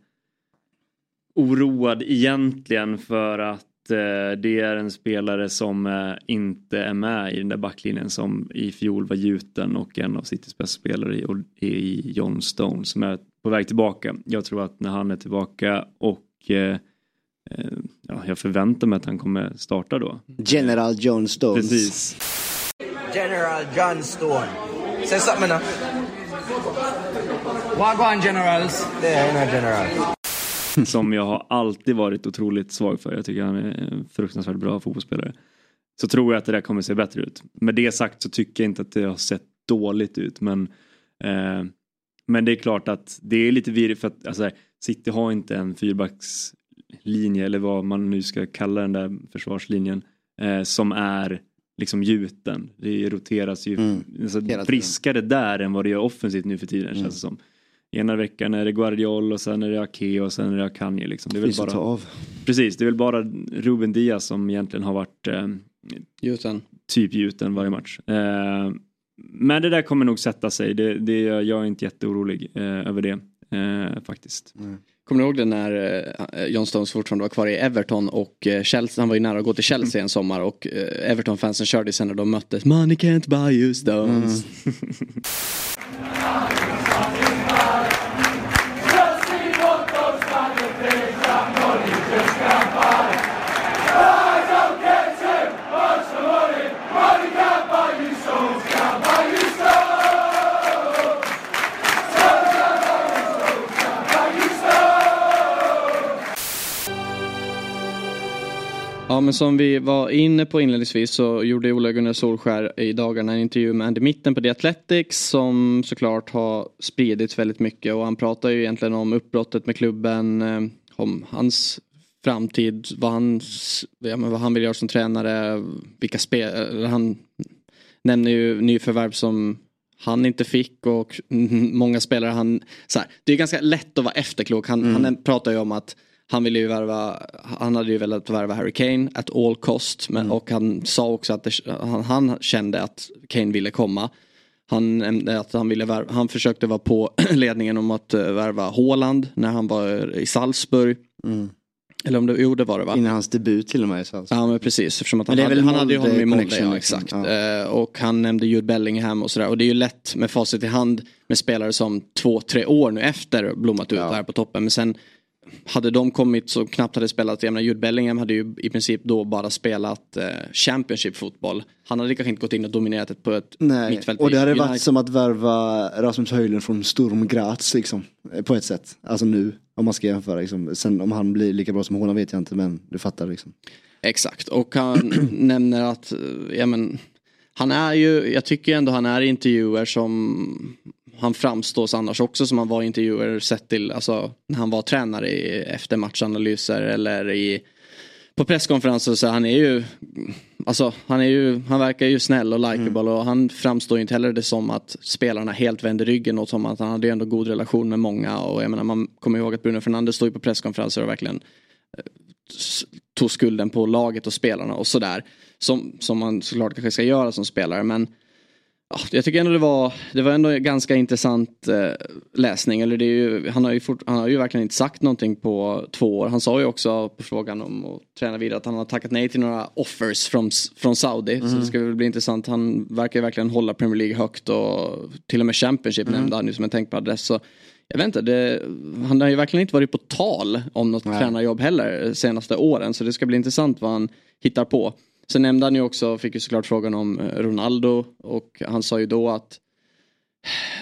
oroad egentligen för att eh, det är en spelare som eh, inte är med i den där backlinjen som i fjol var gjuten och en av Citys bästa spelare i, i John Stone som är på väg tillbaka. Jag tror att när han är tillbaka och eh ja, jag förväntar mig att han kommer starta då. General John Stone. Precis. General John Stone. Say something now. Wagwan generals. Det är en general. som jag har alltid varit otroligt svag för. Jag tycker han är en fruktansvärt bra fotbollsspelare. Så tror jag att det där kommer se bättre ut. Med det sagt så tycker jag inte att det har sett dåligt ut men eh, men det är klart att det är lite virrigt för att alltså, City har inte en fyrbackslinje eller vad man nu ska kalla den där försvarslinjen eh, som är liksom gjuten. Det roteras ju mm. alltså, friskare där än vad det gör offensivt nu för tiden mm. känns det som. Ena veckan är det Guardiol och sen är det Ake och sen är det Akanji. Liksom. Det är väl bara, av. Precis, det är väl bara Ruben Diaz som egentligen har varit eh, gjuten. typ gjuten varje match. Eh, men det där kommer nog sätta sig. Det, det, jag är inte jätteorolig eh, över det eh, faktiskt. Mm. Kommer du ihåg det när eh, John Stones fortfarande var kvar i Everton och eh, Chelsea, han var ju nära att gå till Chelsea en sommar och eh, Everton-fansen körde sen när de möttes Money can't buy you Stones. Mm. men som vi var inne på inledningsvis så gjorde Ola Gunnar Solskär i dagarna en intervju med Andy Mitten på The Athletics som såklart har spridits väldigt mycket och han pratar ju egentligen om uppbrottet med klubben, eh, om hans framtid, vad han, ja, vad han vill göra som tränare, vilka spel, han nämner ju nyförvärv som han inte fick och många spelare han, så här, det är ganska lätt att vara efterklok, han, mm. han pratar ju om att han ville ju värva, han hade ju velat värva Harry Kane at all cost. Men, mm. Och han sa också att det, han, han, kände att Kane ville komma. Han, att han, ville värva, han försökte vara på ledningen om att eh, värva Håland när han var i Salzburg. Mm. Eller om det, jo det var det va? Innan hans debut till och med i Salzburg. Ja men precis, eftersom att han, hade, han hade ju honom i Molde. Ja, exakt. Ja. Uh, och han nämnde Jude Bellingham och sådär. Och det är ju lätt med facit i hand med spelare som två, tre år nu efter blommat ut ja. här på toppen. Men sen hade de kommit så knappt hade spelat, jag menar Jude Bellingham hade ju i princip då bara spelat eh, Championship fotboll. Han hade kanske inte gått in och dominerat det på ett Nej, mittfält. och det hade varit som att värva Rasmus Höjlund från Sturm Graz liksom. Eh, på ett sätt. Alltså nu, om man ska jämföra liksom. Sen om han blir lika bra som Håland vet jag inte men du fattar liksom. Exakt och han nämner att, eh, ja men han är ju, jag tycker ändå han är intervjuer som han framstås annars också som han var i intervjuer sett till alltså, när han var tränare i eftermatchanalyser eller i på presskonferenser så han är ju Alltså han är ju, han verkar ju snäll och likeable mm. och han framstår ju inte heller det som att spelarna helt vänder ryggen åt honom. Att han hade ju ändå god relation med många och jag menar man kommer ihåg att Bruno Fernandes stod ju på presskonferenser och verkligen eh, tog skulden på laget och spelarna och sådär. Som, som man såklart kanske ska göra som spelare men jag tycker ändå det var, det var ändå ganska intressant eh, läsning. Eller det är ju, han, har ju fort, han har ju verkligen inte sagt någonting på två år. Han sa ju också på frågan om att träna vidare att han har tackat nej till några offers från, från Saudi. Mm. Så det ska väl bli intressant. Han verkar ju verkligen hålla Premier League högt och till och med Championship mm. nämnde han ju som en tänkbar adress. Så jag vet inte, det, han har ju verkligen inte varit på tal om något nej. tränarjobb heller senaste åren. Så det ska bli intressant vad han hittar på. Sen nämnde han ju också, fick ju såklart frågan om eh, Ronaldo och han sa ju då att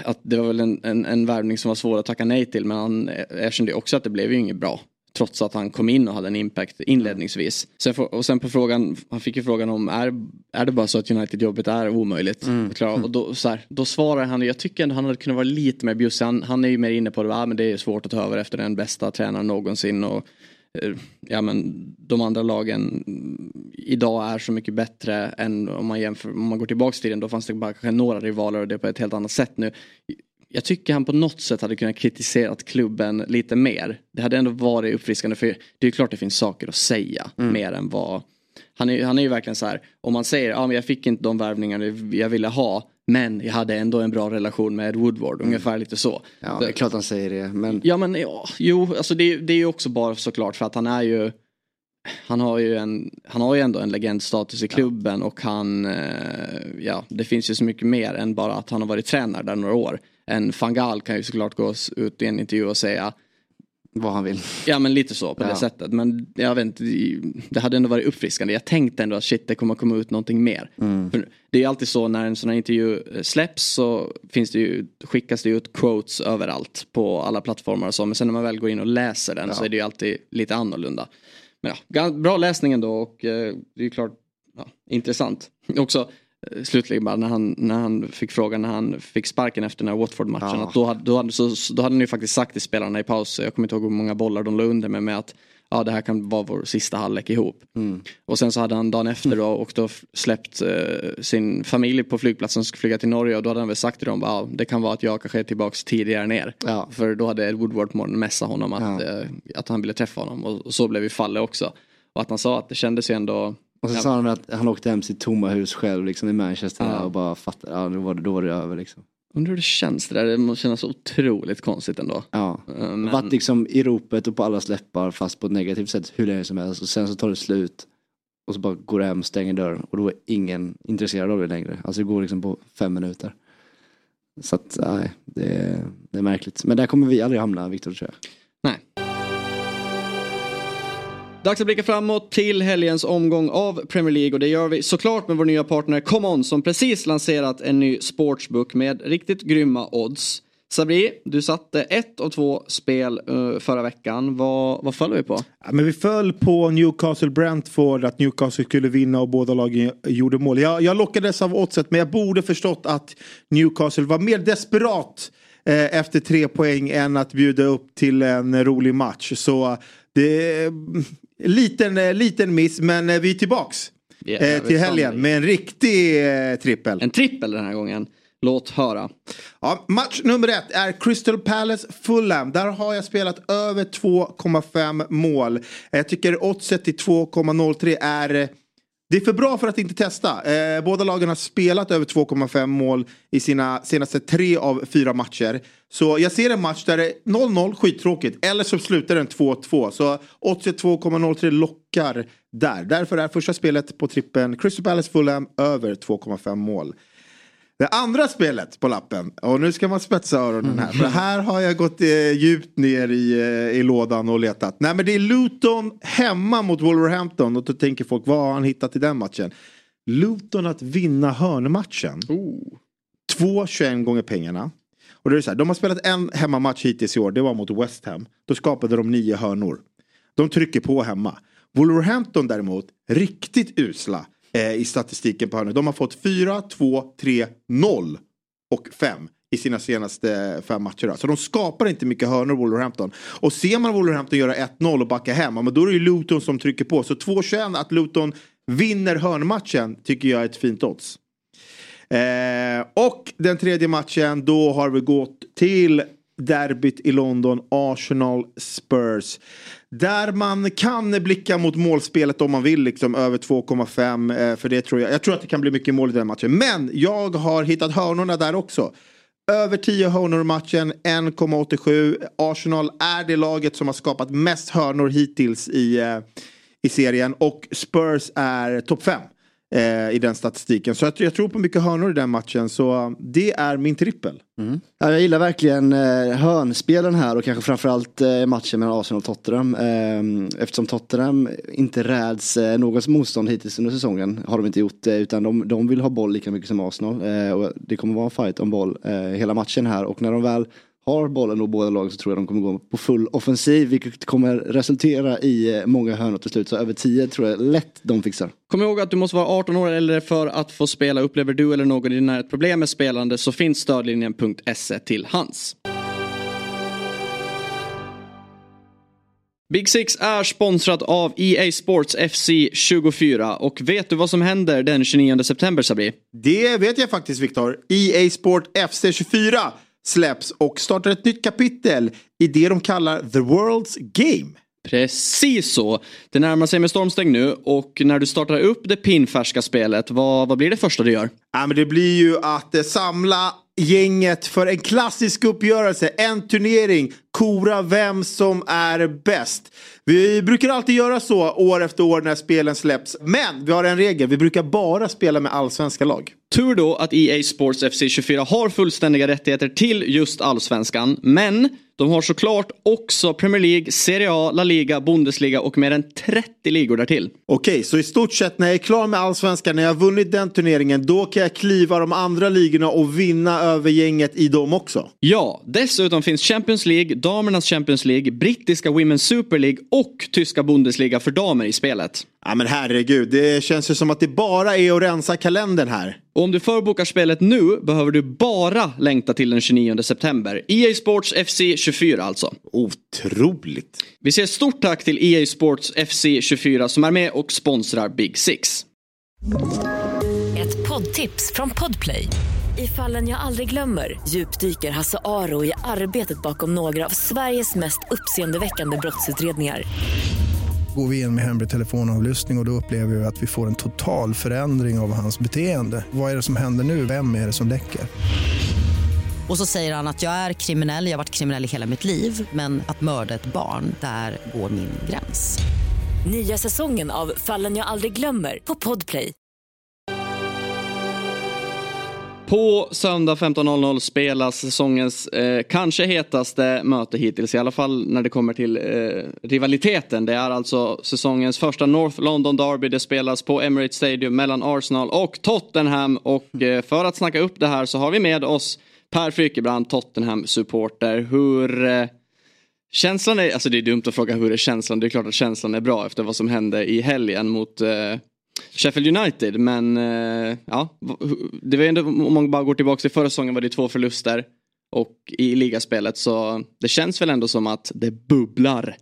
att det var väl en, en, en värvning som var svår att tacka nej till men han erkände också att det blev ju inget bra. Trots att han kom in och hade en impact inledningsvis. Sen, och sen på frågan, han fick ju frågan om är, är det bara så att United-jobbet är omöjligt mm. mm. Och då, så här, då svarar han, jag tycker ändå han hade kunnat vara lite mer bjussig. Han, han är ju mer inne på det, ah, men det är svårt att ta över efter den bästa tränaren någonsin. Och Eh, ja, men de andra lagen idag är så mycket bättre än om man jämför, om man går tillbaka till tiden då fanns det bara kanske några rivaler och det är på ett helt annat sätt nu. Jag tycker han på något sätt hade kunnat kritisera klubben lite mer. Det hade ändå varit uppfriskande för det är klart det finns saker att säga mm. mer än vad han är, han är ju verkligen så här, om man säger ja, jag fick inte de värvningar jag ville ha men jag hade ändå en bra relation med Ed Woodward, mm. ungefär lite så. Ja, det är klart han säger det. Men... Ja men ja, jo, alltså det, det är ju också bara såklart för att han är ju han har ju, en, han har ju ändå en legendstatus i klubben ja. och han, eh, ja det finns ju så mycket mer än bara att han har varit tränare där några år. En Fangal kan ju såklart gå ut i en intervju och säga vad han vill. Ja men lite så på ja. det sättet. Men jag vet inte, det hade ändå varit uppfriskande. Jag tänkte ändå att shit det kommer komma ut någonting mer. Mm. det är alltid så när en sån här intervju eh, släpps så finns det ju, skickas det ut quotes överallt på alla plattformar och så. Men sen när man väl går in och läser den ja. så är det ju alltid lite annorlunda. Men ja, bra läsning ändå och eh, det är ju klart ja, intressant. Också slutligen bara när han, när han fick frågan när han fick sparken efter den här Watford-matchen. Ja. Att då, hade, då, hade, så, då hade han ju faktiskt sagt till spelarna i paus, jag kommer inte ihåg hur många bollar de la under med, med att ja, det här kan vara vår sista halvlek ihop. Mm. Och sen så hade han dagen efter då och då släppt eh, sin familj på flygplatsen och skulle flyga till Norge och då hade han väl sagt till dem ja, det kan vara att jag kanske är tillbaks tidigare ner. Ja. För då hade Ed Woodward messat honom att, ja. eh, att han ville träffa honom och, och så blev ju fallet också. Och att han sa att det kändes ju ändå och så ja. sa han att han åkte hem sitt tomma hus själv liksom i Manchester ja. och bara fattade, ja då var det, då var det över liksom. Undrar hur det känns det där, det måste kännas otroligt konstigt ändå. Ja, eh, men... varit liksom i ropet och på alla läppar fast på ett negativt sätt hur länge som helst och sen så tar det slut. Och så bara går du hem, stänger dörren och då är ingen intresserad av det längre. Alltså det går liksom på fem minuter. Så att nej, det, det är märkligt. Men där kommer vi aldrig hamna, Viktor tror jag. Dags att blicka framåt till helgens omgång av Premier League och det gör vi såklart med vår nya partner ComeOn som precis lanserat en ny sportsbook med riktigt grymma odds. Sabri, du satte ett av två spel uh, förra veckan. Vad, vad föll vi på? Ja, men vi föll på Newcastle Brentford, att Newcastle skulle vinna och båda lagen gjorde mål. Jag, jag lockades av oddset men jag borde förstått att Newcastle var mer desperat eh, efter tre poäng än att bjuda upp till en rolig match. Så det, Liten, eh, liten miss men eh, vi är tillbaks yeah, till helgen med en riktig eh, trippel. En trippel den här gången. Låt höra. Ja, match nummer ett är Crystal Palace Fulham. Där har jag spelat över 2,5 mål. Jag tycker oddset till 2,03 är det är för bra för att inte testa. Eh, båda lagen har spelat över 2,5 mål i sina senaste tre av fyra matcher. Så jag ser en match där det är 0-0, skittråkigt. Eller så slutar den 2-2. Så 82,03 lockar där. Därför är första spelet på trippen Crystal Palace Fulham över 2,5 mål. Det andra spelet på lappen, och nu ska man spetsa öronen här. För här har jag gått eh, djupt ner i, eh, i lådan och letat. Nej men det är Luton hemma mot Wolverhampton. Och då tänker folk, vad har han hittat i den matchen? Luton att vinna hörnmatchen. Oh. 2,21 gånger pengarna. Och det är så här, de har spelat en hemmamatch hittills i år, det var mot West Ham. Då skapade de nio hörnor. De trycker på hemma. Wolverhampton däremot, riktigt usla eh, i statistiken på hörnor. De har fått 4, 2, 3, 0 och 5 i sina senaste fem matcher. Så de skapar inte mycket hörnor Wolverhampton. Och ser man Wolverhampton göra 1-0 och backa hem, men då är det ju Luton som trycker på. Så 2-21 att Luton vinner hörnmatchen tycker jag är ett fint odds. Eh, och den tredje matchen, då har vi gått till derbyt i London, Arsenal Spurs. Där man kan blicka mot målspelet om man vill, liksom över 2,5. Eh, för det tror jag, jag tror att det kan bli mycket mål i den matchen. Men jag har hittat hörnorna där också. Över 10 hörnor i matchen, 1,87. Arsenal är det laget som har skapat mest hörnor hittills i, eh, i serien. Och Spurs är topp 5 eh, i den statistiken. Så jag, jag, tror på mycket hörnor i den matchen. Så eh, det är min trippel. Mm. Ja, jag gillar verkligen eh, hörnspelen här och kanske framförallt eh, matchen mellan Arsenal och Tottenham. Eh, eftersom Tottenham inte räds eh, någons motstånd hittills under säsongen. Har de inte gjort det utan de, de vill ha boll lika mycket som Arsenal. Eh, och det kommer vara en fight om boll eh, hela matchen här och när de väl har bollen och båda lagen så tror jag de kommer gå på full offensiv vilket kommer resultera i eh, många hörnor till slut. Så över 10 tror jag lätt de fixar. Kom ihåg att du måste vara 18 år eller för att få spela. Upplever du eller någon i din närhet problem med spelande så finns stödlinjen.se till hands. Big Six är sponsrad av EA Sports FC 24 och vet du vad som händer den 29 september Sabri? Det vet jag faktiskt Viktor. EA Sport FC 24 släpps och startar ett nytt kapitel i det de kallar The World's Game. Precis så. Det närmar sig med stormsteg nu och när du startar upp det pinfärska spelet, vad, vad blir det första du gör? Ja, men det blir ju att eh, samla gänget för en klassisk uppgörelse, en turnering, kora vem som är bäst. Vi brukar alltid göra så år efter år när spelen släpps. Men vi har en regel, vi brukar bara spela med allsvenska lag. Tur då att EA Sports FC 24 har fullständiga rättigheter till just allsvenskan. Men de har såklart också Premier League, Serie A, La Liga, Bundesliga och mer än 30 ligor därtill. Okej, så i stort sett när jag är klar med allsvenskan, när jag har vunnit den turneringen, då kan jag kliva de andra ligorna och vinna över gänget i dem också? Ja, dessutom finns Champions League, damernas Champions League, brittiska Women's Super League och tyska Bundesliga för damer i spelet. Ja men herregud, det känns ju som att det bara är att rensa kalendern här. Och om du förbokar spelet nu behöver du bara längta till den 29 september. EA Sports FC 24 alltså. Otroligt. Vi säger stort tack till EA Sports FC 24 som är med och sponsrar Big Six. Ett poddtips från Podplay. I fallen jag aldrig glömmer djupdyker Hasse Aro i arbetet bakom några av Sveriges mest uppseendeväckande brottsutredningar går vi in med hemlig telefonavlyssning och, och då upplever vi att vi får en total förändring av hans beteende. Vad är det som händer nu? Vem är det som läcker? Och så säger han att jag är kriminell, jag har varit kriminell i hela mitt liv men att mörda ett barn, där går min gräns. Nya säsongen av Fallen jag aldrig glömmer på Podplay. På söndag 15.00 spelas säsongens eh, kanske hetaste möte hittills, i alla fall när det kommer till eh, rivaliteten. Det är alltså säsongens första North London Derby. Det spelas på Emirates Stadium mellan Arsenal och Tottenham. Och eh, för att snacka upp det här så har vi med oss Per Frykebrand, Tottenham-supporter. Hur eh, känslan är, alltså det är dumt att fråga hur är känslan, det är klart att känslan är bra efter vad som hände i helgen mot eh, Sheffield United. Men eh, ja, det var ändå, om man bara går tillbaka till förra säsongen var det två förluster. Och i ligaspelet så det känns väl ändå som att det bubblar.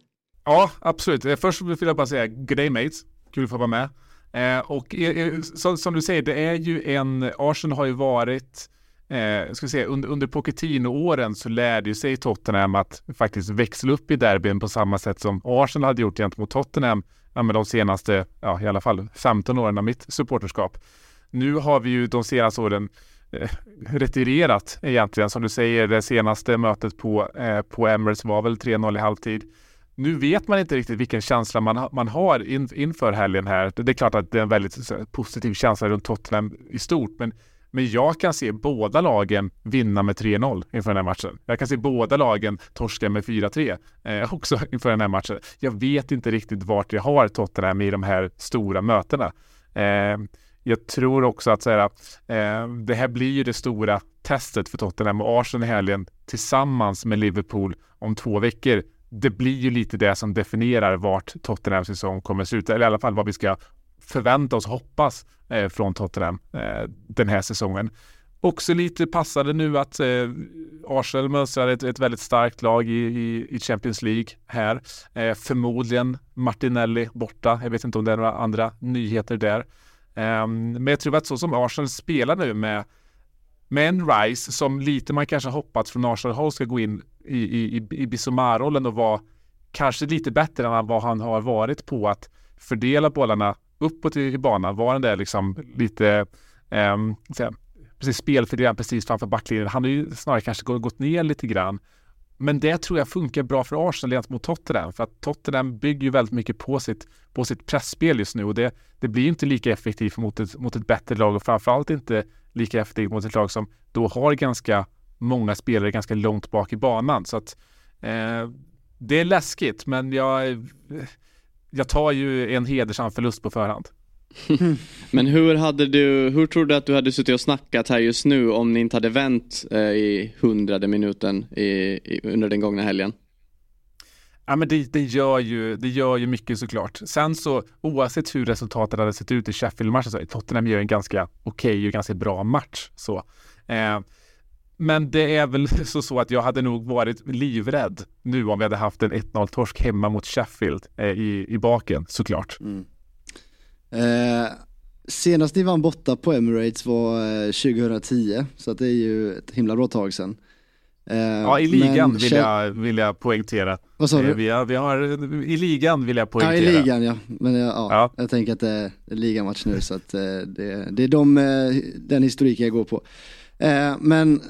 Ja, absolut. Eh, först vill jag bara säga good day mates. Kul att få vara med. Eh, och eh, eh som, som, du säger, det är ju en, Arsenal har ju varit, eh, ska vi säga, under, under Pochettino-åren så lärde ju sig Tottenham att faktiskt växla upp i derbyn på samma sätt som Arsenal hade gjort gentemot Tottenham ja, de senaste, ja i alla fall 15 åren av mitt supporterskap. Nu har vi ju de senaste åren eh, retirerat egentligen. Som du säger, det senaste mötet på, eh, på Emirates var väl 3-0 i halvtid. Nu vet man inte riktigt vilken känsla man, man har in, inför helgen här. Det, det är klart att det är en väldigt positiv känsla runt Tottenham i stort, men men jag kan se båda lagen vinna med 3-0 inför den här matchen. Jag kan se båda lagen torska med 4-3 eh, också inför den här matchen. Jag vet inte riktigt vart jag har Tottenham i de här stora mötena. Eh, jag tror också att så här, eh, det här blir ju det stora testet för Tottenham och Arsenal i helgen tillsammans med Liverpool om två veckor. Det blir ju lite det som definierar vart Tottenhams säsong kommer att sluta, eller i alla fall vad vi ska förvänta oss, hoppas eh, från Tottenham eh, den här säsongen. Också lite passade nu att eh, Arsenal mönstrar ett, ett väldigt starkt lag i, i, i Champions League här. Eh, förmodligen Martinelli borta. Jag vet inte om det är några andra nyheter där. Eh, men jag tror att så som Arsenal spelar nu med med en Rice som lite man kanske hoppats från Arsenal-håll ska gå in i, i, i, i Bissomar-rollen och vara kanske lite bättre än vad han har varit på att fördela bollarna uppåt i, banan. Var den där liksom lite um, precis spelfördelaren precis framför backlinjen. Han har ju snarare kanske gått ner lite grann. Men det tror jag funkar bra för Arsenal gentemot Tottenham. För att Tottenham bygger ju väldigt mycket på sitt, på sitt pressspel just nu och det, det blir inte lika effektivt mot ett, mot ett bättre lag och framförallt inte lika effektivt mot ett lag som då har ganska många spelare ganska långt bak i banan. Så att eh, det är läskigt men jag, jag tar ju en hedersam förlust på förhand. Men hur hade du, hur tror du att du hade suttit och snackat här just nu om ni inte hade vänt eh, i hundrade minuten i, i, under den gångna helgen? Ja men det, det, gör ju, det gör ju mycket såklart. Sen så oavsett hur resultatet hade sett ut i Sheffield-matchen så är Tottenham gör en ganska okej okay och ganska bra match. Så. Eh, men det är väl så, så att jag hade nog varit livrädd nu om vi hade haft en 1-0 torsk hemma mot Sheffield eh, i, i baken såklart. Mm. Eh, senast ni vann borta på Emirates var eh, 2010, så det är ju ett himla bra tag sedan. Eh, ja, i ligan vill, jag, vill jag poängtera. Vad sa du? Eh, vi har, vi har, I ligan vill jag poängtera. Ja, i ligan ja. Men ja, ja. ja. jag tänker att det är ligamatch nu så att eh, det, det är de, den historiken jag går på. Men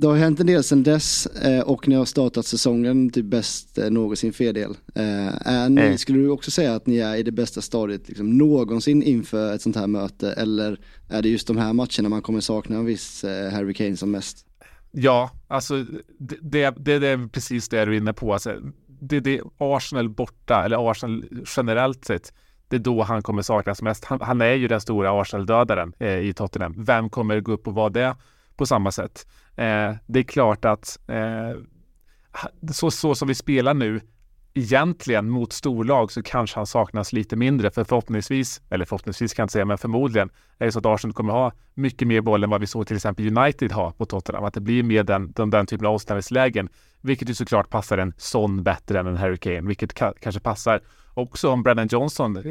det har hänt en del sedan dess eh, och ni har startat säsongen typ bäst eh, någonsin för er del. Eh, är ni, mm. Skulle du också säga att ni är i det bästa stadiet liksom, någonsin inför ett sånt här möte eller är det just de här matcherna man kommer sakna en viss Harry Kane som mest? Ja, alltså det, det, det, det är precis det du är inne på. Alltså, det, det Arsenal borta, eller Arsenal generellt sett, det är då han kommer saknas mest. Han, han är ju den stora Arsenal-dödaren eh, i Tottenham. Vem kommer gå upp och vara det på samma sätt? Eh, det är klart att eh, så, så som vi spelar nu, egentligen mot storlag så kanske han saknas lite mindre. För förhoppningsvis, eller förhoppningsvis kan jag inte säga, men förmodligen är det så att Arsenal kommer ha mycket mer boll än vad vi såg till exempel United ha på Tottenham. Att det blir mer den, den, den typen av avställningslägen, vilket ju såklart passar en sån bättre än en Harry Kane, vilket ka kanske passar också om Brennan Johnson,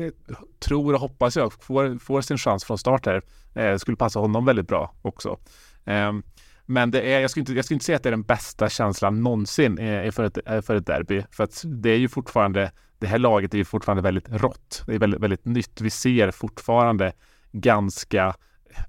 tror och hoppas jag, får, får sin chans från start här. Eh, skulle passa honom väldigt bra också. Ehm, men det är, jag, skulle inte, jag skulle inte säga att det är den bästa känslan någonsin eh, för, ett, eh, för ett derby. För att det är ju fortfarande, det här laget är ju fortfarande väldigt rått. Det är väldigt, väldigt nytt. Vi ser fortfarande ganska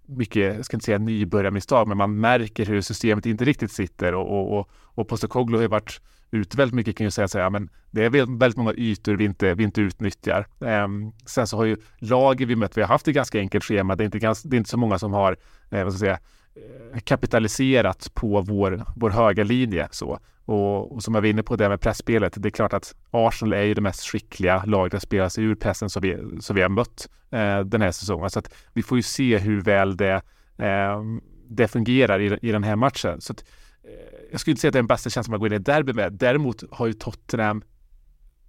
mycket, jag ska inte säga nybörjarmisstag, men man märker hur systemet inte riktigt sitter och, och, och, och Postecoglou har varit ute väldigt mycket kan jag säga säga men det är väldigt många ytor vi inte, vi inte utnyttjar. Um, sen så har ju laget vi mött, vi har haft ett ganska enkelt schema, det är inte, ganska, det är inte så många som har, eh, vad ska jag säga, Eh, kapitaliserat på vår, vår höga linje. Så. Och, och som jag var inne på det med pressspelet, det är klart att Arsenal är ju det mest skickliga laget att spela sig ur pressen som vi, som vi har mött eh, den här säsongen. Så att vi får ju se hur väl det, eh, det fungerar i, i den här matchen. Så att, eh, jag skulle inte säga att det är den bästa känslan man går in i derby med. Däremot har ju Tottenham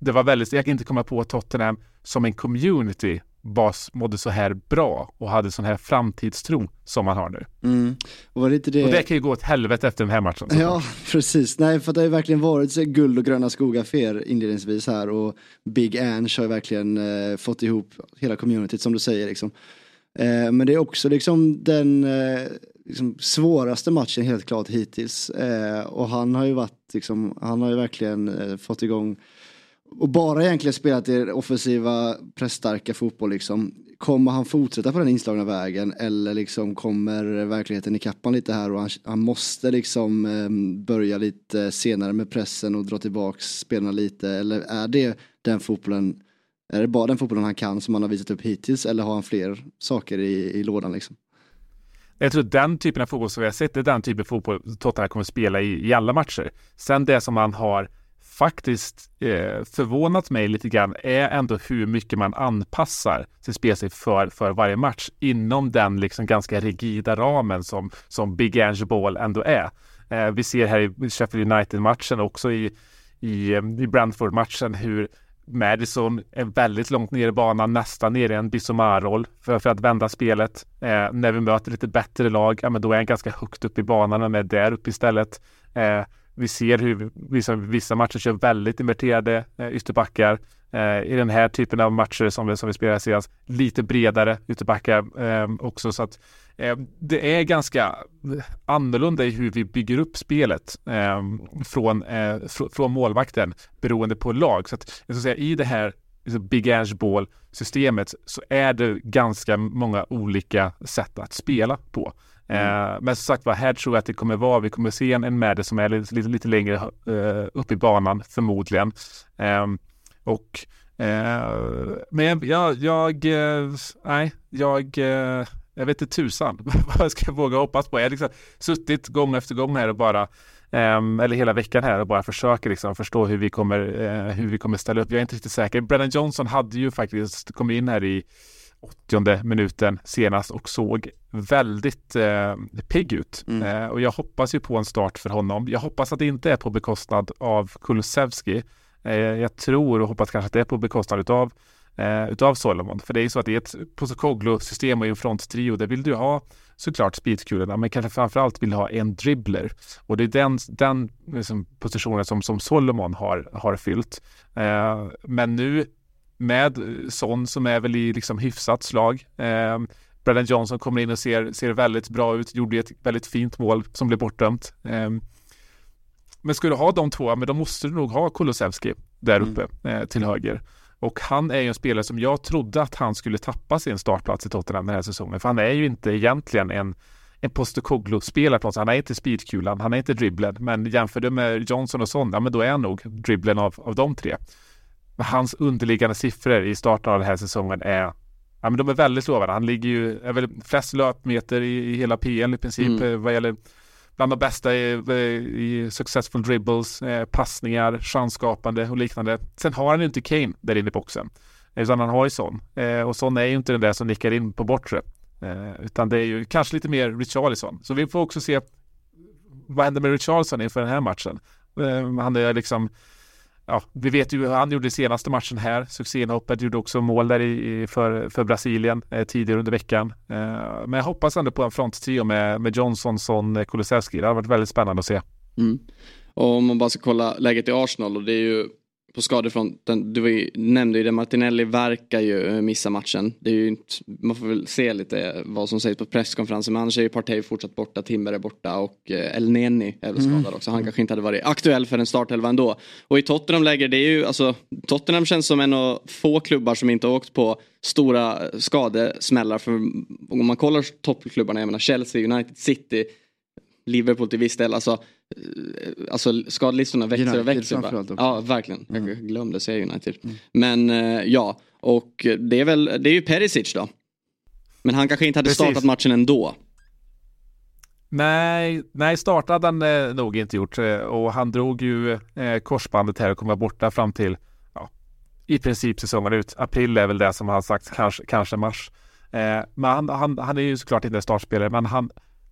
det var väldigt, jag kan inte komma på Tottenham som en community bas mådde så här bra och hade sån här framtidstro som man har nu. Mm. Och, det, det... och det kan ju gå åt helvete efter den här matchen. Ja, precis. Nej, för det har ju verkligen varit så guld och gröna skogar för er inledningsvis här och Big Ange har ju verkligen eh, fått ihop hela communityt som du säger liksom. Eh, men det är också liksom den eh, liksom, svåraste matchen helt klart hittills. Eh, och han har ju varit liksom, han har ju verkligen eh, fått igång och bara egentligen spelat i offensiva, pressstarka fotboll liksom. Kommer han fortsätta på den inslagna vägen eller liksom kommer verkligheten ikapp lite här och han, han måste liksom eh, börja lite senare med pressen och dra tillbaks spelarna lite eller är det den fotbollen är det bara den fotbollen han kan som han har visat upp hittills eller har han fler saker i, i lådan liksom? Jag tror att den typen av fotboll som vi har sett är den typen av fotboll Tottenham kommer att spela i, i alla matcher. Sen det som han har faktiskt eh, förvånat mig lite grann är ändå hur mycket man anpassar sin spelstil för, för varje match inom den liksom ganska rigida ramen som, som Big Ange Ball ändå är. Eh, vi ser här i Sheffield United-matchen också i, i, eh, i Brentford-matchen hur Madison är väldigt långt ner i banan, nästan ner i en Bissomar-roll för, för att vända spelet. Eh, när vi möter lite bättre lag, ja, men då är han ganska högt upp i banan och är där uppe istället. Eh, vi ser hur vissa, vissa matcher kör väldigt inverterade eh, ytterbackar. Eh, I den här typen av matcher som vi, som vi spelar senast, lite bredare ytterbackar eh, också. Så att Eh, det är ganska annorlunda i hur vi bygger upp spelet eh, från, eh, fr från målvakten beroende på lag. Så att jag ska säga i det här liksom, Big Ash Ball systemet så är det ganska många olika sätt att spela på. Mm. men som sagt var, här tror jag att det kommer vara, vi kommer se en, en Madde som är lite, lite, lite längre uh, upp i banan förmodligen. Um, och uh, men jag, jag, uh, nej, jag, jag vet inte tusan vad jag ska våga hoppas på. Jag har liksom suttit gång efter gång här och bara Um, eller hela veckan här och bara försöker liksom förstå hur vi kommer, uh, hur vi kommer ställa upp. Jag är inte riktigt säker. Brennan Johnson hade ju faktiskt kommit in här i 80 minuten senast och såg väldigt eh, pigg ut. Mm. Eh, och jag hoppas ju på en start för honom. Jag hoppas att det inte är på bekostnad av Kulusevski. Eh, jag tror och hoppas kanske att det är på bekostnad utav, eh, utav Solomon. För det är ju så att i ett Posokoglu-system och i en fronttrio, där vill du ha såklart speedkulorna, men kanske framförallt vill ha en dribbler. Och det är den, den liksom, positionen som, som Solomon har, har fyllt. Eh, men nu med Son som är väl i liksom hyfsat slag. Eh, Brennan Johnson kommer in och ser, ser väldigt bra ut, gjorde ett väldigt fint mål som blev bortdömt. Eh, men skulle du ha de två, men då måste du nog ha Kulusevski där mm. uppe mm. eh, till höger. Och han är ju en spelare som jag trodde att han skulle tappa sin startplats i Tottenham den här säsongen. För han är ju inte egentligen en, en Postecoglou-spelare på något sätt. Han är inte speedkulan, han är inte dribblen. Men jämför du med Johnson och Son, ja men då är han nog dribblen av, av de tre. Hans underliggande siffror i starten av den här säsongen är Ja men de är väldigt lovande. Han ligger ju, är väl flest löpmeter i, i hela PL i princip mm. Eh, vad gäller bland de bästa i, i successful dribbles, eh, passningar, chansskapande och liknande. Sen har han ju inte Kane där inne i boxen. Utan han har ju Son. Eh, och Son är ju inte den där som nickar in på bortre. Eh, utan det är ju kanske lite mer Richarlison. Så vi får också se vad händer med Richarlison inför den här matchen. Eh, han är liksom ja, vi vet ju hur han gjorde senaste matchen här. Succéinhoppet gjorde också mål där i, för, för Brasilien eh, tidigare under veckan. Eh, men jag hoppas ändå på en fronttrio med, med Johnson, Son, eh, Kulusevski. Det har varit väldigt spännande att se. Mm. Och om man bara ska kolla läget i Arsenal och det är ju på skadefronten, du nämnde ju det, Martinelli verkar ju eh, missa matchen. Det är ju inte, man får väl se lite vad som sägs på presskonferensen men annars är ju Partey fortsatt borta, Timber är borta och eh, El Neni är väl skadad mm. också. Han kanske inte hade varit aktuell för en startelva ändå. Och i Tottenham läger det är ju, alltså Tottenham känns som en av få klubbar som inte åkt på stora skadesmällar. För om man kollar toppklubbarna, jag menar Chelsea, United, City, Liverpool till viss del. Alltså, eh, alltså skadelistorna växer United och växer. Ja, verkligen. Mm. Jag glömde säga United. Mm. Men eh, ja, och det är väl, det är ju Perisic då. Men han kanske inte hade Precis. startat matchen ändå. Nej, nej startade han eh, nog inte gjort och han drog ju eh, korsbandet här och kommer borta fram till ja, i princip säsongen ut. April är väl det som har sagts, kanske, kanske mars. Eh, men han, han, han är ju såklart inte startspelare, men han,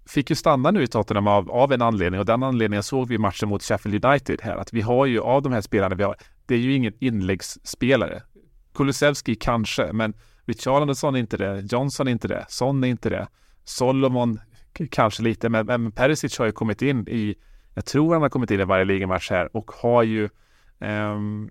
fick ju stanna nu i Tottenham av, av en anledning och den anledningen såg vi i matchen mot Sheffield United här att vi har ju av de här spelarna vi har, det är ju ingen inläggsspelare. Kulusevski kanske, men Richarlison är inte det, Johnson är inte det, Son är inte det, Solomon kanske lite, men, men Perisic har ju kommit in i, jag tror han har kommit in i varje ligamatch här och har ju um,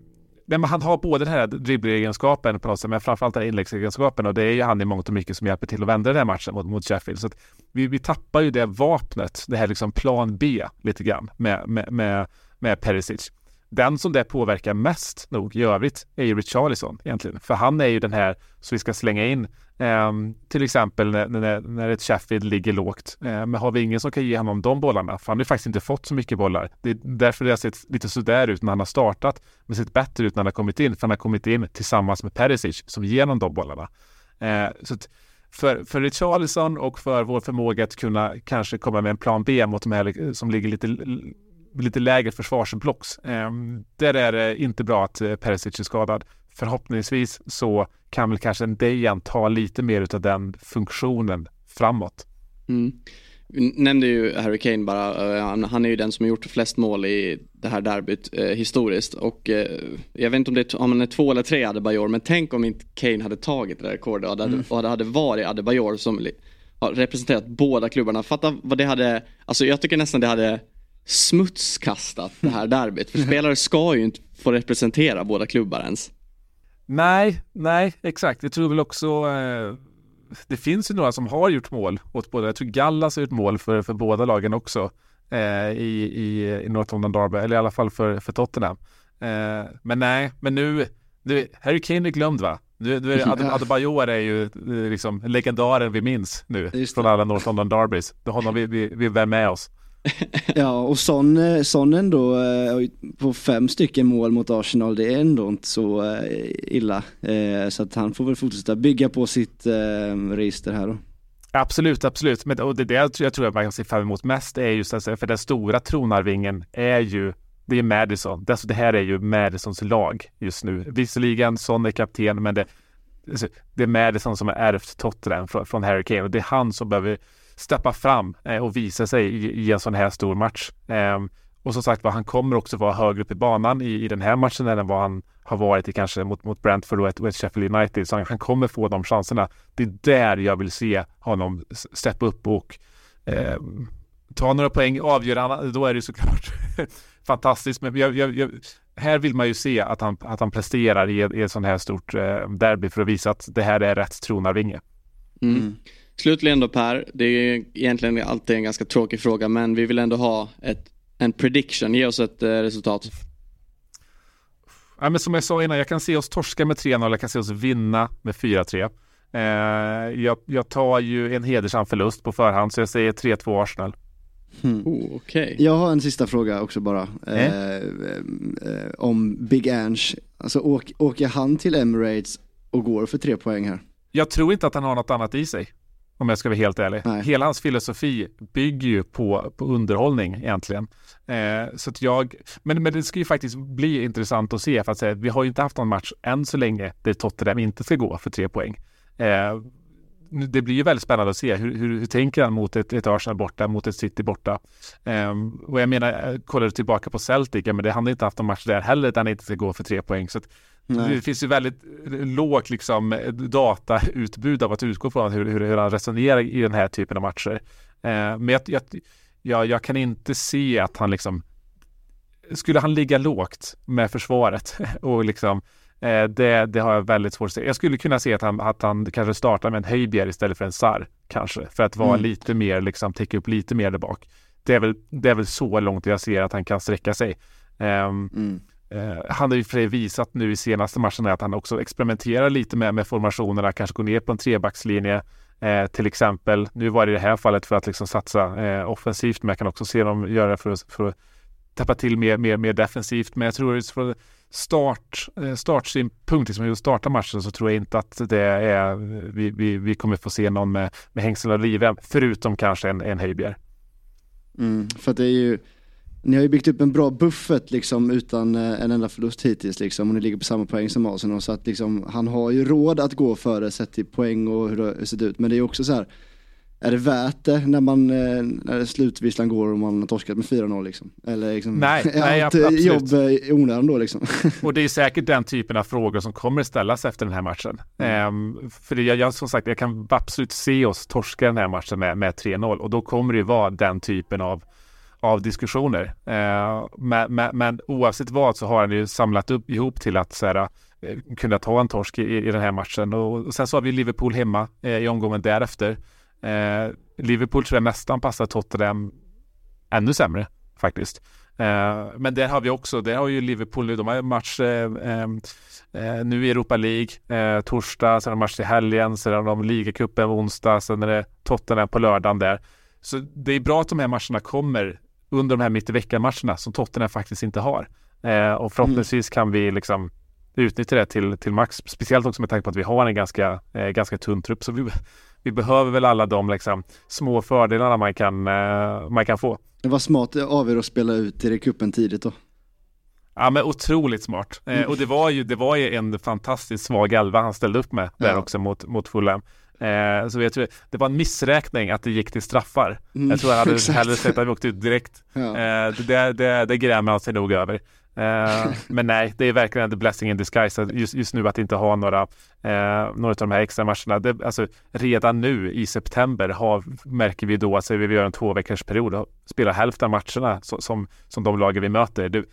men han har både den här dribblegenskapen på något sätt, men framförallt den här inläggsegenskapen och det är ju han i mångt och mycket som hjälper till att vända den här matchen mot, mot Sheffield. Så att vi, vi tappar ju det vapnet, det här liksom plan B lite grann med, med, med, med Perisic. Den som det påverkar mest nog i övrigt är ju Richarlison egentligen. För han är ju den här som vi ska slänga in eh, till exempel när, när, när ett Sheffield ligger lågt. Eh, men har vi ingen som kan ge honom de bollarna? För han har ju faktiskt inte fått så mycket bollar. Det är därför det har sett lite sådär ut när han har startat. Men sett bättre ut när han har kommit in. För han har kommit in tillsammans med Perisic som ger honom de bollarna. Eh, så att, för, för Richarlison och för vår förmåga att kunna kanske komma med en plan B mot de här som ligger lite lite lägre försvarsblocks. Eh, där är det inte bra att eh, Perisic är skadad. Förhoppningsvis så kan väl kanske en Dejan ta lite mer av den funktionen framåt. Mm. Nämnde ju Harry Kane bara, uh, han är ju den som har gjort flest mål i det här derbyt uh, historiskt och uh, jag vet inte om det är, om han är två eller tre Adebayor men tänk om inte Kane hade tagit det där rekordet och, mm. och det hade varit Adebayor som har representerat båda klubbarna. Fatta vad det hade, alltså jag tycker nästan det hade smutskastat det här derbyt. För spelare ska ju inte få representera båda klubbar ens. Nej, nej, exakt. Jag tror väl också eh, det finns ju några som har gjort mål åt båda. Jag tror Gallas har gjort mål för, för båda lagen också eh, i, i, i North London Derby, eller i alla fall för, för Tottenham. Eh, men nej, men nu, nu Harry Kane är glömd va? Nu, nu är Ad, Adebayor är ju eh, liksom legendaren vi minns nu från alla North London Derbys. Det honom vi, vi, vi bär med oss ja, och Son, eh, Son ändå eh, på fem stycken mål mot Arsenal, det är ändå inte så eh, illa. Eh, så att han får väl fortsätta bygga på sitt register här då. Absolut, absolut. Men och det, det jag tror jag tror att man kan se fram emot mest är just alltså, för den stora tronarvingen är ju det är Madison. Det, alltså, det här är ju Madisons lag just nu. Visserligen Son är kapten, men det, alltså, det är Madison som har ärvt Tottenham från, från Harry Kane och det är han som behöver steppa fram eh, och visa sig i, i, en sån här stor match. Eh, och som sagt var, han kommer också vara högre upp i banan i, i den här matchen än vad han har varit i kanske mot, mot Brentford och ett, och ett Sheffield United. Så han, han, kommer få de chanserna. Det är där jag vill se honom steppa upp och eh, ta några poäng, avgöra, då är det såklart fantastiskt. Men jag, jag, jag, här vill man ju se att han, att han presterar i, i ett sånt här stort eh, derby för att visa att det här är rätt tronarvinge. Mm. Slutligen då Per, det är egentligen alltid en ganska tråkig fråga men vi vill ändå ha ett, en prediction, ge oss ett eh, resultat. Ja, men som jag sa innan, jag kan se oss torska med 3-0, jag kan se oss vinna med 4-3. Eh, jag, jag, tar ju en hedersam förlust på förhand så jag säger 3-2 Arsenal. Mm. Oh, okay. Jag har en sista fråga också bara. Eh? Eh, eh, om Big Ange. Alltså åk, åker han till Emirates och går för tre poäng här? Jag tror inte att han har något annat i sig. Om jag ska vara helt ärlig. Nej. Hela hans filosofi bygger ju på, på underhållning egentligen. Eh, så att jag, men, men det ska ju faktiskt bli intressant att se för att säga, vi har ju inte haft någon match än så länge där Tottenham inte ska gå för tre poäng. Eh, det blir ju väldigt spännande att se hur, hur, hur tänker han mot ett, ett Arsenal borta, mot ett City borta. Um, och jag menar, eh, kollar du tillbaka på Celtic, ja, men det, han har inte haft någon match där heller där han inte ska gå för tre poäng. Så det finns ju väldigt lågt liksom, datautbud av att utgå från hur, hur, hur han resonerar i den här typen av matcher. Uh, men jag, jag, jag, jag kan inte se att han liksom skulle han ligga lågt med försvaret och liksom Eh, det, det, har jag väldigt svårt att se. Jag skulle kunna se att han, att han kanske startar med en Höjbjer istället för en Sar. Kanske, för att vara mm. lite mer, liksom täcka upp lite mer där bak. Det är, väl, det är väl så långt jag ser att han kan sträcka sig. Um, mm. Uh, han har ju för sig visat nu i senaste matchen att han också experimenterar lite med, med formationerna, kanske går ner på en trebackslinje uh, till exempel. Nu var det i det här fallet för att liksom satsa uh, offensivt, men jag kan också se dem göra det för för att täppa till mer, mer, mer defensivt. Men jag tror från start, eh, startsynpunkt, liksom hur starta matchen, så tror jag inte att det är, vi, vi, vi kommer få se någon med, med hängslen och livrem, förutom kanske en, en Höjbjer. Mm, för att det är ju, ni har ju byggt upp en bra buffert liksom utan eh, en enda förlust hittills liksom och ni ligger på samma poäng som Arsenal så att liksom han har ju råd att gå före sett till poäng och hur det har sett ut men det är också så här är det värt det när man eh, när slutvisslan går och man har torskat med 4-0 liksom? Eller liksom, nej, nej allt absolut. jobb i onödan då liksom? och det är säkert den typen av frågor som kommer ställas efter den här matchen. Mm. Um, för jag, jag, som sagt, jag kan absolut se oss torska den här matchen med, med 3-0 och då kommer det ju vara den typen av av diskussioner. Uh, men, men, men, oavsett vad så har han ju samlat upp ihop till att så här, uh, kunna ta en torsk i, i den här matchen och, och sen så har vi Liverpool hemma uh, i omgången därefter. Eh, Liverpool tror jag nästan passar Tottenham ännu sämre faktiskt. Eh, men där har vi också, där har ju Liverpool nu, de har match eh, eh, nu i Europa League, eh, torsdag, sen har de match i helgen, sen har de ligacupen onsdag, sen är det Tottenham på lördagen där. Så det är bra att de här matcherna kommer under de här mitt i veckan-matcherna som Tottenham faktiskt inte har. Eh, och förhoppningsvis kan vi liksom utnyttja det till, till max. Speciellt också med tanke på att vi har en ganska, eh, ganska tunn trupp. Så vi, vi behöver väl alla de liksom, små fördelarna man kan, eh, man kan få. Det var smart av er att spela ut i kuppen tidigt då. Ja men otroligt smart. Eh, mm. och det var, ju, det var ju en fantastiskt svag elva han ställde upp med där ja. också mot, mot Fulham. Eh, så jag tror det var en missräkning att det gick till straffar. Mm, jag tror jag hade hellre sett att vi åkte ut direkt. Ja. Eh, det, det, det grämer han sig nog över. Eh, men nej, det är verkligen the blessing in disguise just, just nu att inte ha några, eh, några av de här extra matcherna. Det, alltså, redan nu i september har, märker vi då att vi gör en två veckors period och spelar hälften av matcherna som, som, som de lager vi möter. Du,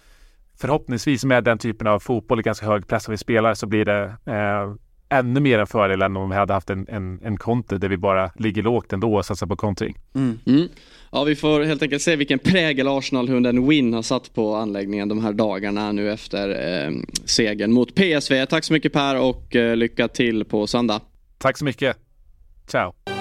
förhoppningsvis med den typen av fotboll i ganska hög press som vi spelar så blir det eh, ännu mer en fördel än om vi hade haft en, en, en konter där vi bara ligger lågt ändå och satsar på kontring. Mm. Mm. Ja, vi får helt enkelt se vilken prägel Arsenal-hunden Win har satt på anläggningen de här dagarna nu efter eh, segern mot PSV. Tack så mycket Per och eh, lycka till på söndag. Tack så mycket. Ciao.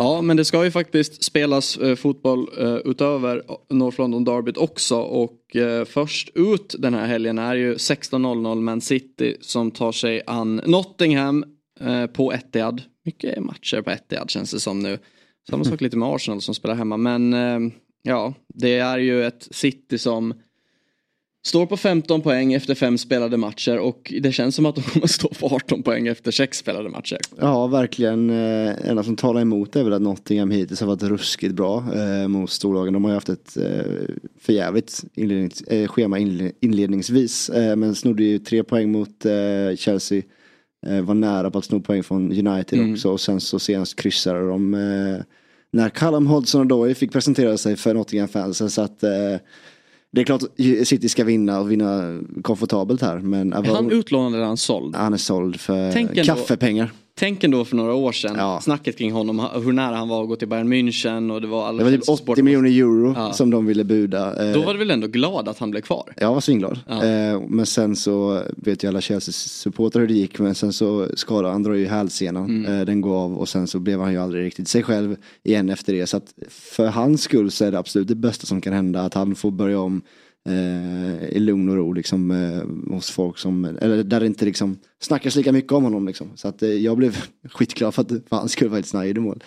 Ja, men det ska ju faktiskt spelas eh, fotboll eh, utöver North London Derbyt också och eh, först ut den här helgen är ju 16.00 Man City som tar sig an Nottingham eh, på Etihad. Mycket matcher på Etihad känns det som nu. Samma sak lite med Arsenal som spelar hemma men eh, ja, det är ju ett City som Står på 15 poäng efter fem spelade matcher och det känns som att de kommer stå på 18 poäng efter sex spelade matcher. Ja, verkligen. Eh, enda som talar emot är väl att Nottingham hittills har varit ruskigt bra eh, mot storlagen. De har ju haft ett eh, förjävligt inlednings, eh, schema inledningsvis. Men snodde ju tre poäng mot Chelsea. Var nära på att sno poäng från United mm. också och sen så senast kryssade de när Callum Hudson-Odoi fick presentera sig för Nottingham-fansen. Så att det är klart City ska vinna och vinna komfortabelt här. Men är han utlånad eller är han såld? Han är såld för kaffepengar. Tänk ändå för några år sedan, ja. snacket kring honom, hur nära han var att gå till Bayern München och det var alla Det var typ 80 miljoner euro ja. som de ville buda. Då var du väl ändå glad att han blev kvar? Jag var svinglad. Ja. Eh, men sen så vet ju alla Chelsea-supportrar hur det gick, men sen så skadade han, drar ju hälsenan, mm. Eh, den går av och sen så blev han ju aldrig riktigt sig själv igen efter det. Så att för hans skull så är det absolut det bästa som kan hända, att han får börja om eh, i lugn och ro liksom eh, hos folk som, eller där det inte liksom snackas lika mycket om honom liksom. Så att eh, jag blev skitglad för att för hans skull faktiskt närgjorde mål.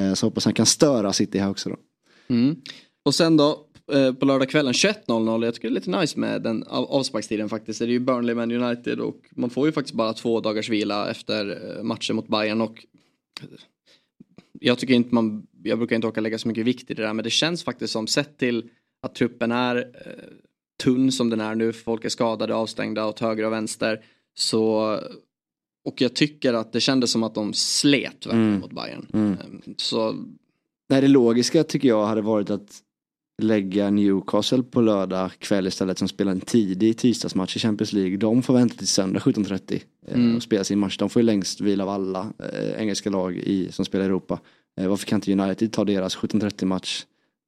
Eh, så hoppas han kan störa City här också då. Mm. Och sen då eh, på lördagskvällen 21.00, jag tycker det är lite nice med den avsparkstiden faktiskt. Det är ju Burnley Man United och man får ju faktiskt bara två dagars vila efter eh, matchen mot Bayern och eh, jag tycker inte man, jag brukar inte åka lägga så mycket vikt i det där men det känns faktiskt som sett till att truppen är eh, tunn som den är nu. Folk är skadade, avstängda åt höger och vänster. Så, och jag tycker att det kändes som att de slet mm. mot Bayern. Mm. Ehm, så... Nej, det logiska tycker jag hade varit att lägga Newcastle på lördag kväll istället som spelar en tidig tisdagsmatch i Champions League. De får vänta till söndag 17.30 eh, mm. och spela sin match. De får ju längst vila av alla äh, engelska lag i, som spelar i Europa. Äh, varför kan inte United ta deras 17.30 match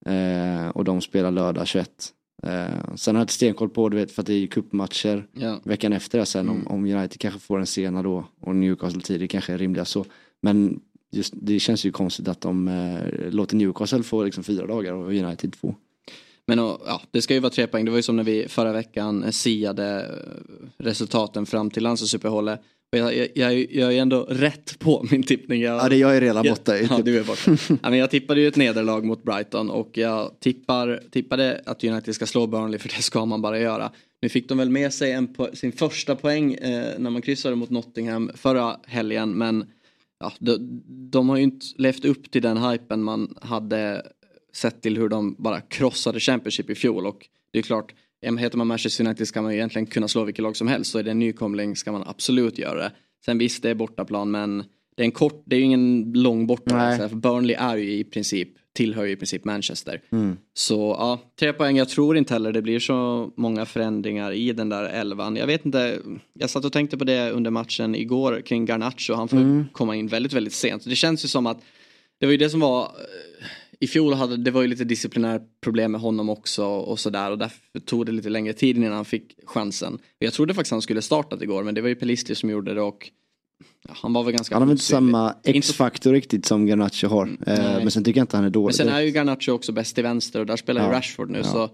Eh, och de spelar lördag 21. Eh, sen har jag inte stenkoll på, du vet, för att det är cupmatcher ja. veckan efter det sen. Mm. Om, om United kanske får en sena då och Newcastle tidigt kanske är rimliga så. Men just, det känns ju konstigt att de eh, låter Newcastle få liksom fyra dagar och United två. Men ja, det ska ju vara tre poäng. Det var ju som när vi förra veckan siade eh, resultaten fram till landslagsuppehållet. Jag, jag, jag, jag är ändå rätt på min tippning. Jag, ja, det jag är redan borta. Ja, du är borta. ja, men jag tippade ju ett nederlag mot Brighton och jag tippar, tippade att United ska slå Burnley för det ska man bara göra. Nu fick de väl med sig en sin första poäng eh, när man kryssade mot Nottingham förra helgen men ja, de, de har ju inte levt upp till den hypen man hade sett till hur de bara krossade Championship i fjol och det är klart Heter man Manchester United ska man egentligen kunna slå vilket lag som helst. Så är det en nykomling ska man absolut göra det. Sen visst, det är bortaplan men det är en kort, det är ju ingen lång borta. För Burnley är ju i princip, tillhör ju i princip Manchester. Mm. Så ja, tre poäng. Jag tror inte heller det blir så många förändringar i den där elvan. Jag vet inte, jag satt och tänkte på det under matchen igår kring Garnacho. Han får mm. komma in väldigt, väldigt sent. Det känns ju som att det var ju det som var i fjol hade det var ju lite disciplinära problem med honom också och sådär och därför tog det lite längre tid innan han fick chansen. Jag trodde faktiskt han skulle startat igår men det var ju Pelistri som gjorde det och ja, han var väl ganska Han har väl inte samma X-faktor riktigt som Garnacho har. Mm, eh, men sen tycker jag inte han är dålig. Men sen är ju Garnacho också bäst till vänster och där spelar ju Rashford nu ja. så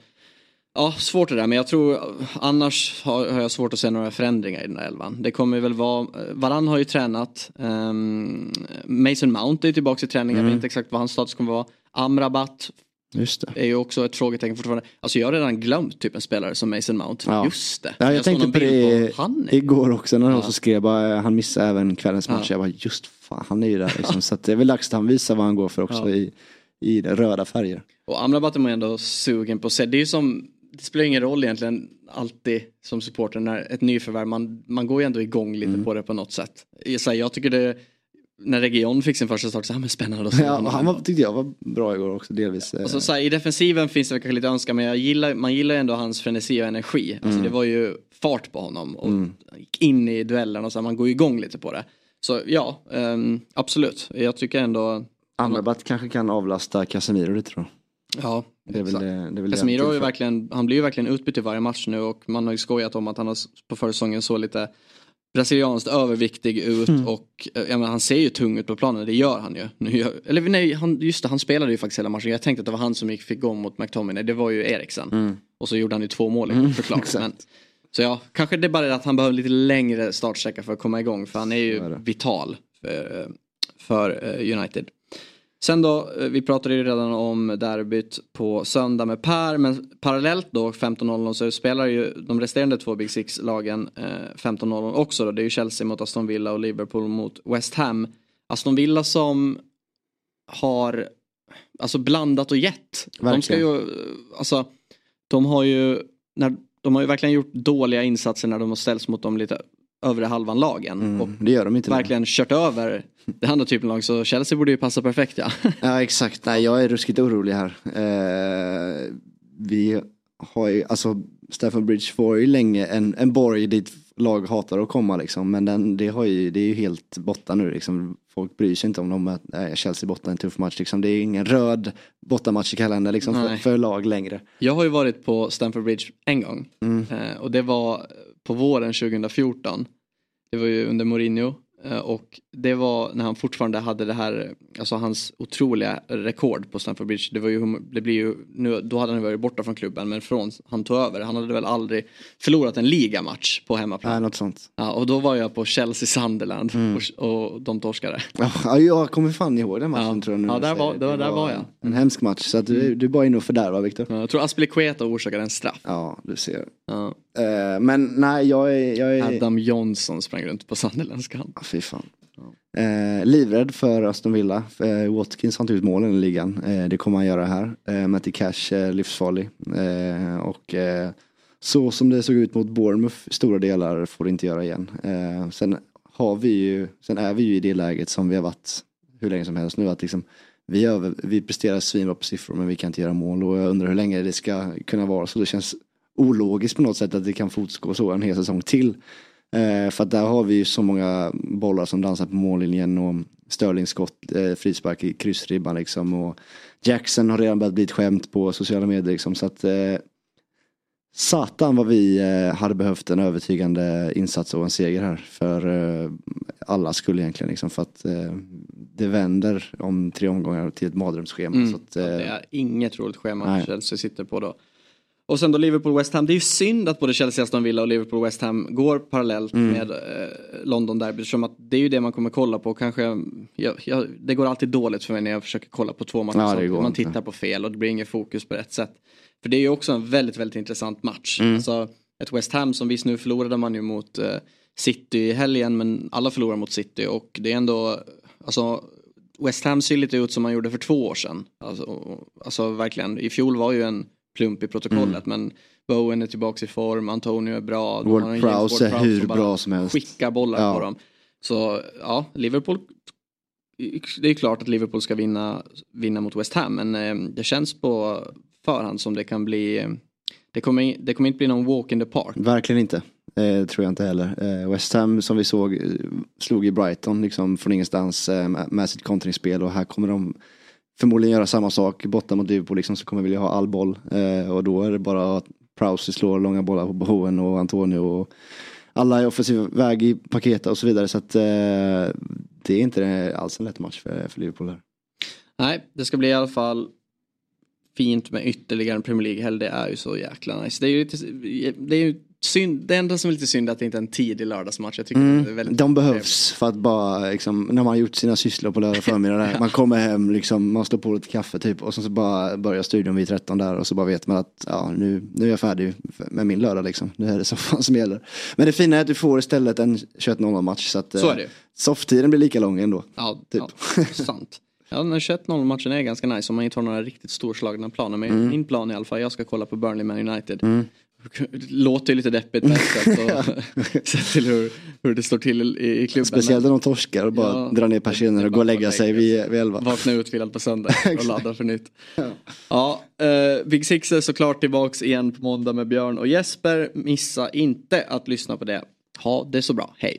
Ja, svårt det där men jag tror annars har, har, jag svårt att se några förändringar i den där elvan. Det kommer väl vara, Varann har ju tränat, um, Mason Mount är ju tillbaka i träning, mm. jag vet inte exakt vad hans status kommer vara. Amrabat Just det. är ju också ett frågetecken fortfarande. Alltså jag har redan glömt typ en spelare som Mason Mount. Ja. Just det. Ja, jag, jag tänkte på det på igår också när ja. skrev bara, han missade även kvällens match. Ja. Jag bara just fan han är ju där liksom. Så det är väl dags att han visar vad han går för också i, i röda färger. Och Amrabat är man ändå sugen på att se. Det är ju som det spelar ingen roll egentligen alltid som supporter när ett nyförvärv, man, man går ju ändå igång lite mm. på det på något sätt. Jag, jag tycker det när Region fick sin första start så här, men spännande att se ja, Han var, tyckte jag var bra igår också delvis. Alltså, så här, I defensiven finns det kanske lite önska men jag gillar, man gillar ändå hans frenesi och energi. Alltså, mm. Det var ju fart på honom och mm. gick in i duellen och så här, man går igång lite på det. Så ja, um, absolut. Jag tycker ändå... Amrabat kanske kan avlasta Casemiro lite då. Ja, det är väl det, det är väl Casemiro är verkligen, han blir ju verkligen utbytt i varje match nu och man har ju skojat om att han har på försäsongen så lite brasilianskt överviktig ut mm. och eh, jag menar, han ser ju tung ut på planen, det gör han ju. Nu, eller nej, han, just det, han spelade ju faktiskt hela matchen. Jag tänkte att det var han som gick, fick gå mot McTominay, det var ju Eriksen. Mm. Och så gjorde han ju två mål mm, såklart. Men, så ja, kanske det är bara det att han behöver lite längre startsträcka för att komma igång för han är ju vital för, för eh, United. Sen då, eh, vi pratade ju redan om derbyt på söndag med Per, men parallellt då 15.00 så spelar ju de resterande två Big Six-lagen eh, 15.00 också då. Det är ju Chelsea mot Aston Villa och Liverpool mot West Ham. Aston Villa som har alltså blandat och gett. Verkligen. De ska ju, alltså, de har ju, när, de har ju verkligen gjort dåliga insatser när de har ställts mot de lite övre halvan lagen. Mm, och det gör de inte. Verkligen nu. kört över det andra typen av lag så Chelsea borde ju passa perfekt ja. ja exakt, nej jag är ruskigt orolig här. Eh, vi har ju, alltså Stafford Bridge var ju länge en, en borg dit lag hatar att komma liksom. Men den, det, har ju, det är ju helt borta nu liksom. Folk bryr sig inte om de är Chelsea borta en tuff match liksom. Det är ingen röd bortamatch i kalendern liksom för, för, lag längre. Jag har ju varit på Stamford Bridge en gång. Mm. Eh, och det var på våren 2014. Det var ju under Mourinho. Eh, och det var när han fortfarande hade det här, alltså hans otroliga rekord på Stamford Bridge. Det var ju, det blir ju, nu, då hade han varit borta från klubben men från han tog över, han hade väl aldrig förlorat en ligamatch på hemmaplan. Nej, något sånt. Ja, och då var jag på Chelsea Sunderland mm. och, och de torskade. Ja, jag kommer fan ihåg den matchen ja. tror jag nu. Ja, där var, det var, där var jag. En hemsk match, så att du, mm. du bara inne och fördärvar Viktor. Ja, jag tror Aspilicueta orsakade en straff. Ja, du ser. Ja. Uh, men nej, jag är, jag är... Adam Johnson sprang runt på Sunderlands kant. fy fan. Eh, livrädd för Aston Villa. Eh, Watkins har inte ut målen i ligan. Det kommer han göra här. Eh, Matty Cash är livsfarlig. Och så som det såg ut mot Bournemouth stora delar får det inte göra igen. Sen har vi ju, sen är vi ju i det läget som vi har varit hur länge som helst nu. Att liksom, vi, över, vi presterar svinbra på siffror men vi kan inte göra mål och jag undrar hur länge det ska kunna vara så. Det känns ologiskt på något sätt att det kan fortgå så en hel säsong till. Eh, för att där har vi ju så många bollar som dansar på mållinjen och Sterling skott, eh, frispark i kryssribban liksom. Och Jackson har redan börjat bli ett skämt på sociala medier liksom. Så att eh, Satan vad vi eh, hade behövt en övertygande insats och en seger här. För eh, alla skulle egentligen liksom. För att eh, det vänder om tre omgångar till ett mardrömsschema. Mm. Så att, det är inget roligt schema Chelsea sitter på då. Och sen då Liverpool-West Ham. Det är ju synd att både Chelsea, Aston Villa och Liverpool-West Ham går parallellt mm. med eh, London Derby. Eftersom att det är ju det man kommer kolla på. Kanske, ja, ja, det går alltid dåligt för mig när jag försöker kolla på två matcher. Ja, man tittar på fel och det blir ingen fokus på rätt sätt. För det är ju också en väldigt, väldigt intressant match. Mm. Alltså, ett West Ham som visst nu förlorade man ju mot eh, City i helgen men alla förlorar mot City och det är ändå, alltså West Ham ser lite ut som man gjorde för två år sedan. Alltså, alltså verkligen, i fjol var ju en plump i protokollet. Mm. Men Bowen är tillbaka i form, Antonio är bra. Ward Prowse är hur bra som helst. Skickar bollar ja. på dem. Så ja, Liverpool. Det är klart att Liverpool ska vinna, vinna mot West Ham. Men eh, det känns på förhand som det kan bli. Det kommer, det kommer inte bli någon walk in the park. Verkligen inte. Eh, tror jag inte heller. Eh, West Ham som vi såg slog i Brighton liksom från ingenstans eh, med sitt kontringsspel och här kommer de förmodligen göra samma sak borta mot Liverpool liksom, så kommer vilja ha all boll. Eh, och då är det bara att Prowse slår långa bollar på Bowen och Antonio och alla är offensiv väg i paketet och så vidare. Så att eh, det är inte alls en lätt match för, för Liverpool här. Nej, det ska bli i alla fall fint med ytterligare en Premier League-helg. Det är ju så jäkla nice. Det är ju, lite, det är ju synd, det enda som är lite synd är att det inte är en tidig lördagsmatch. Jag tycker mm, det är väldigt de behövs för att bara, liksom, när man har gjort sina sysslor på lördag förmiddag, man kommer hem, liksom, man slår på lite kaffe typ och så bara börjar studion vid 13 där och så bara vet man att ja, nu, nu är jag färdig med min lördag liksom. Nu är det soffan som gäller. Men det fina är att du får istället en 21.00 match så att så är det. Eh, softtiden blir lika lång ändå. Ja, typ. ja sant. Ja, den 21-0 matchen är ganska nice om man inte har några riktigt storslagna planer. Men mm. min plan i alla fall, jag ska kolla på Burnley Man United. Mm låter ju lite deppigt. Och, sett till hur, hur det står till i, i klubben. Speciellt när de torskar och bara ja, drar ner persienner och går och lägga sig vid, vid elva. Vakna utvilad på söndag och ladda för nytt. Ja, ja uh, Big Six är såklart tillbaks igen på måndag med Björn och Jesper. Missa inte att lyssna på det. Ha det så bra, hej!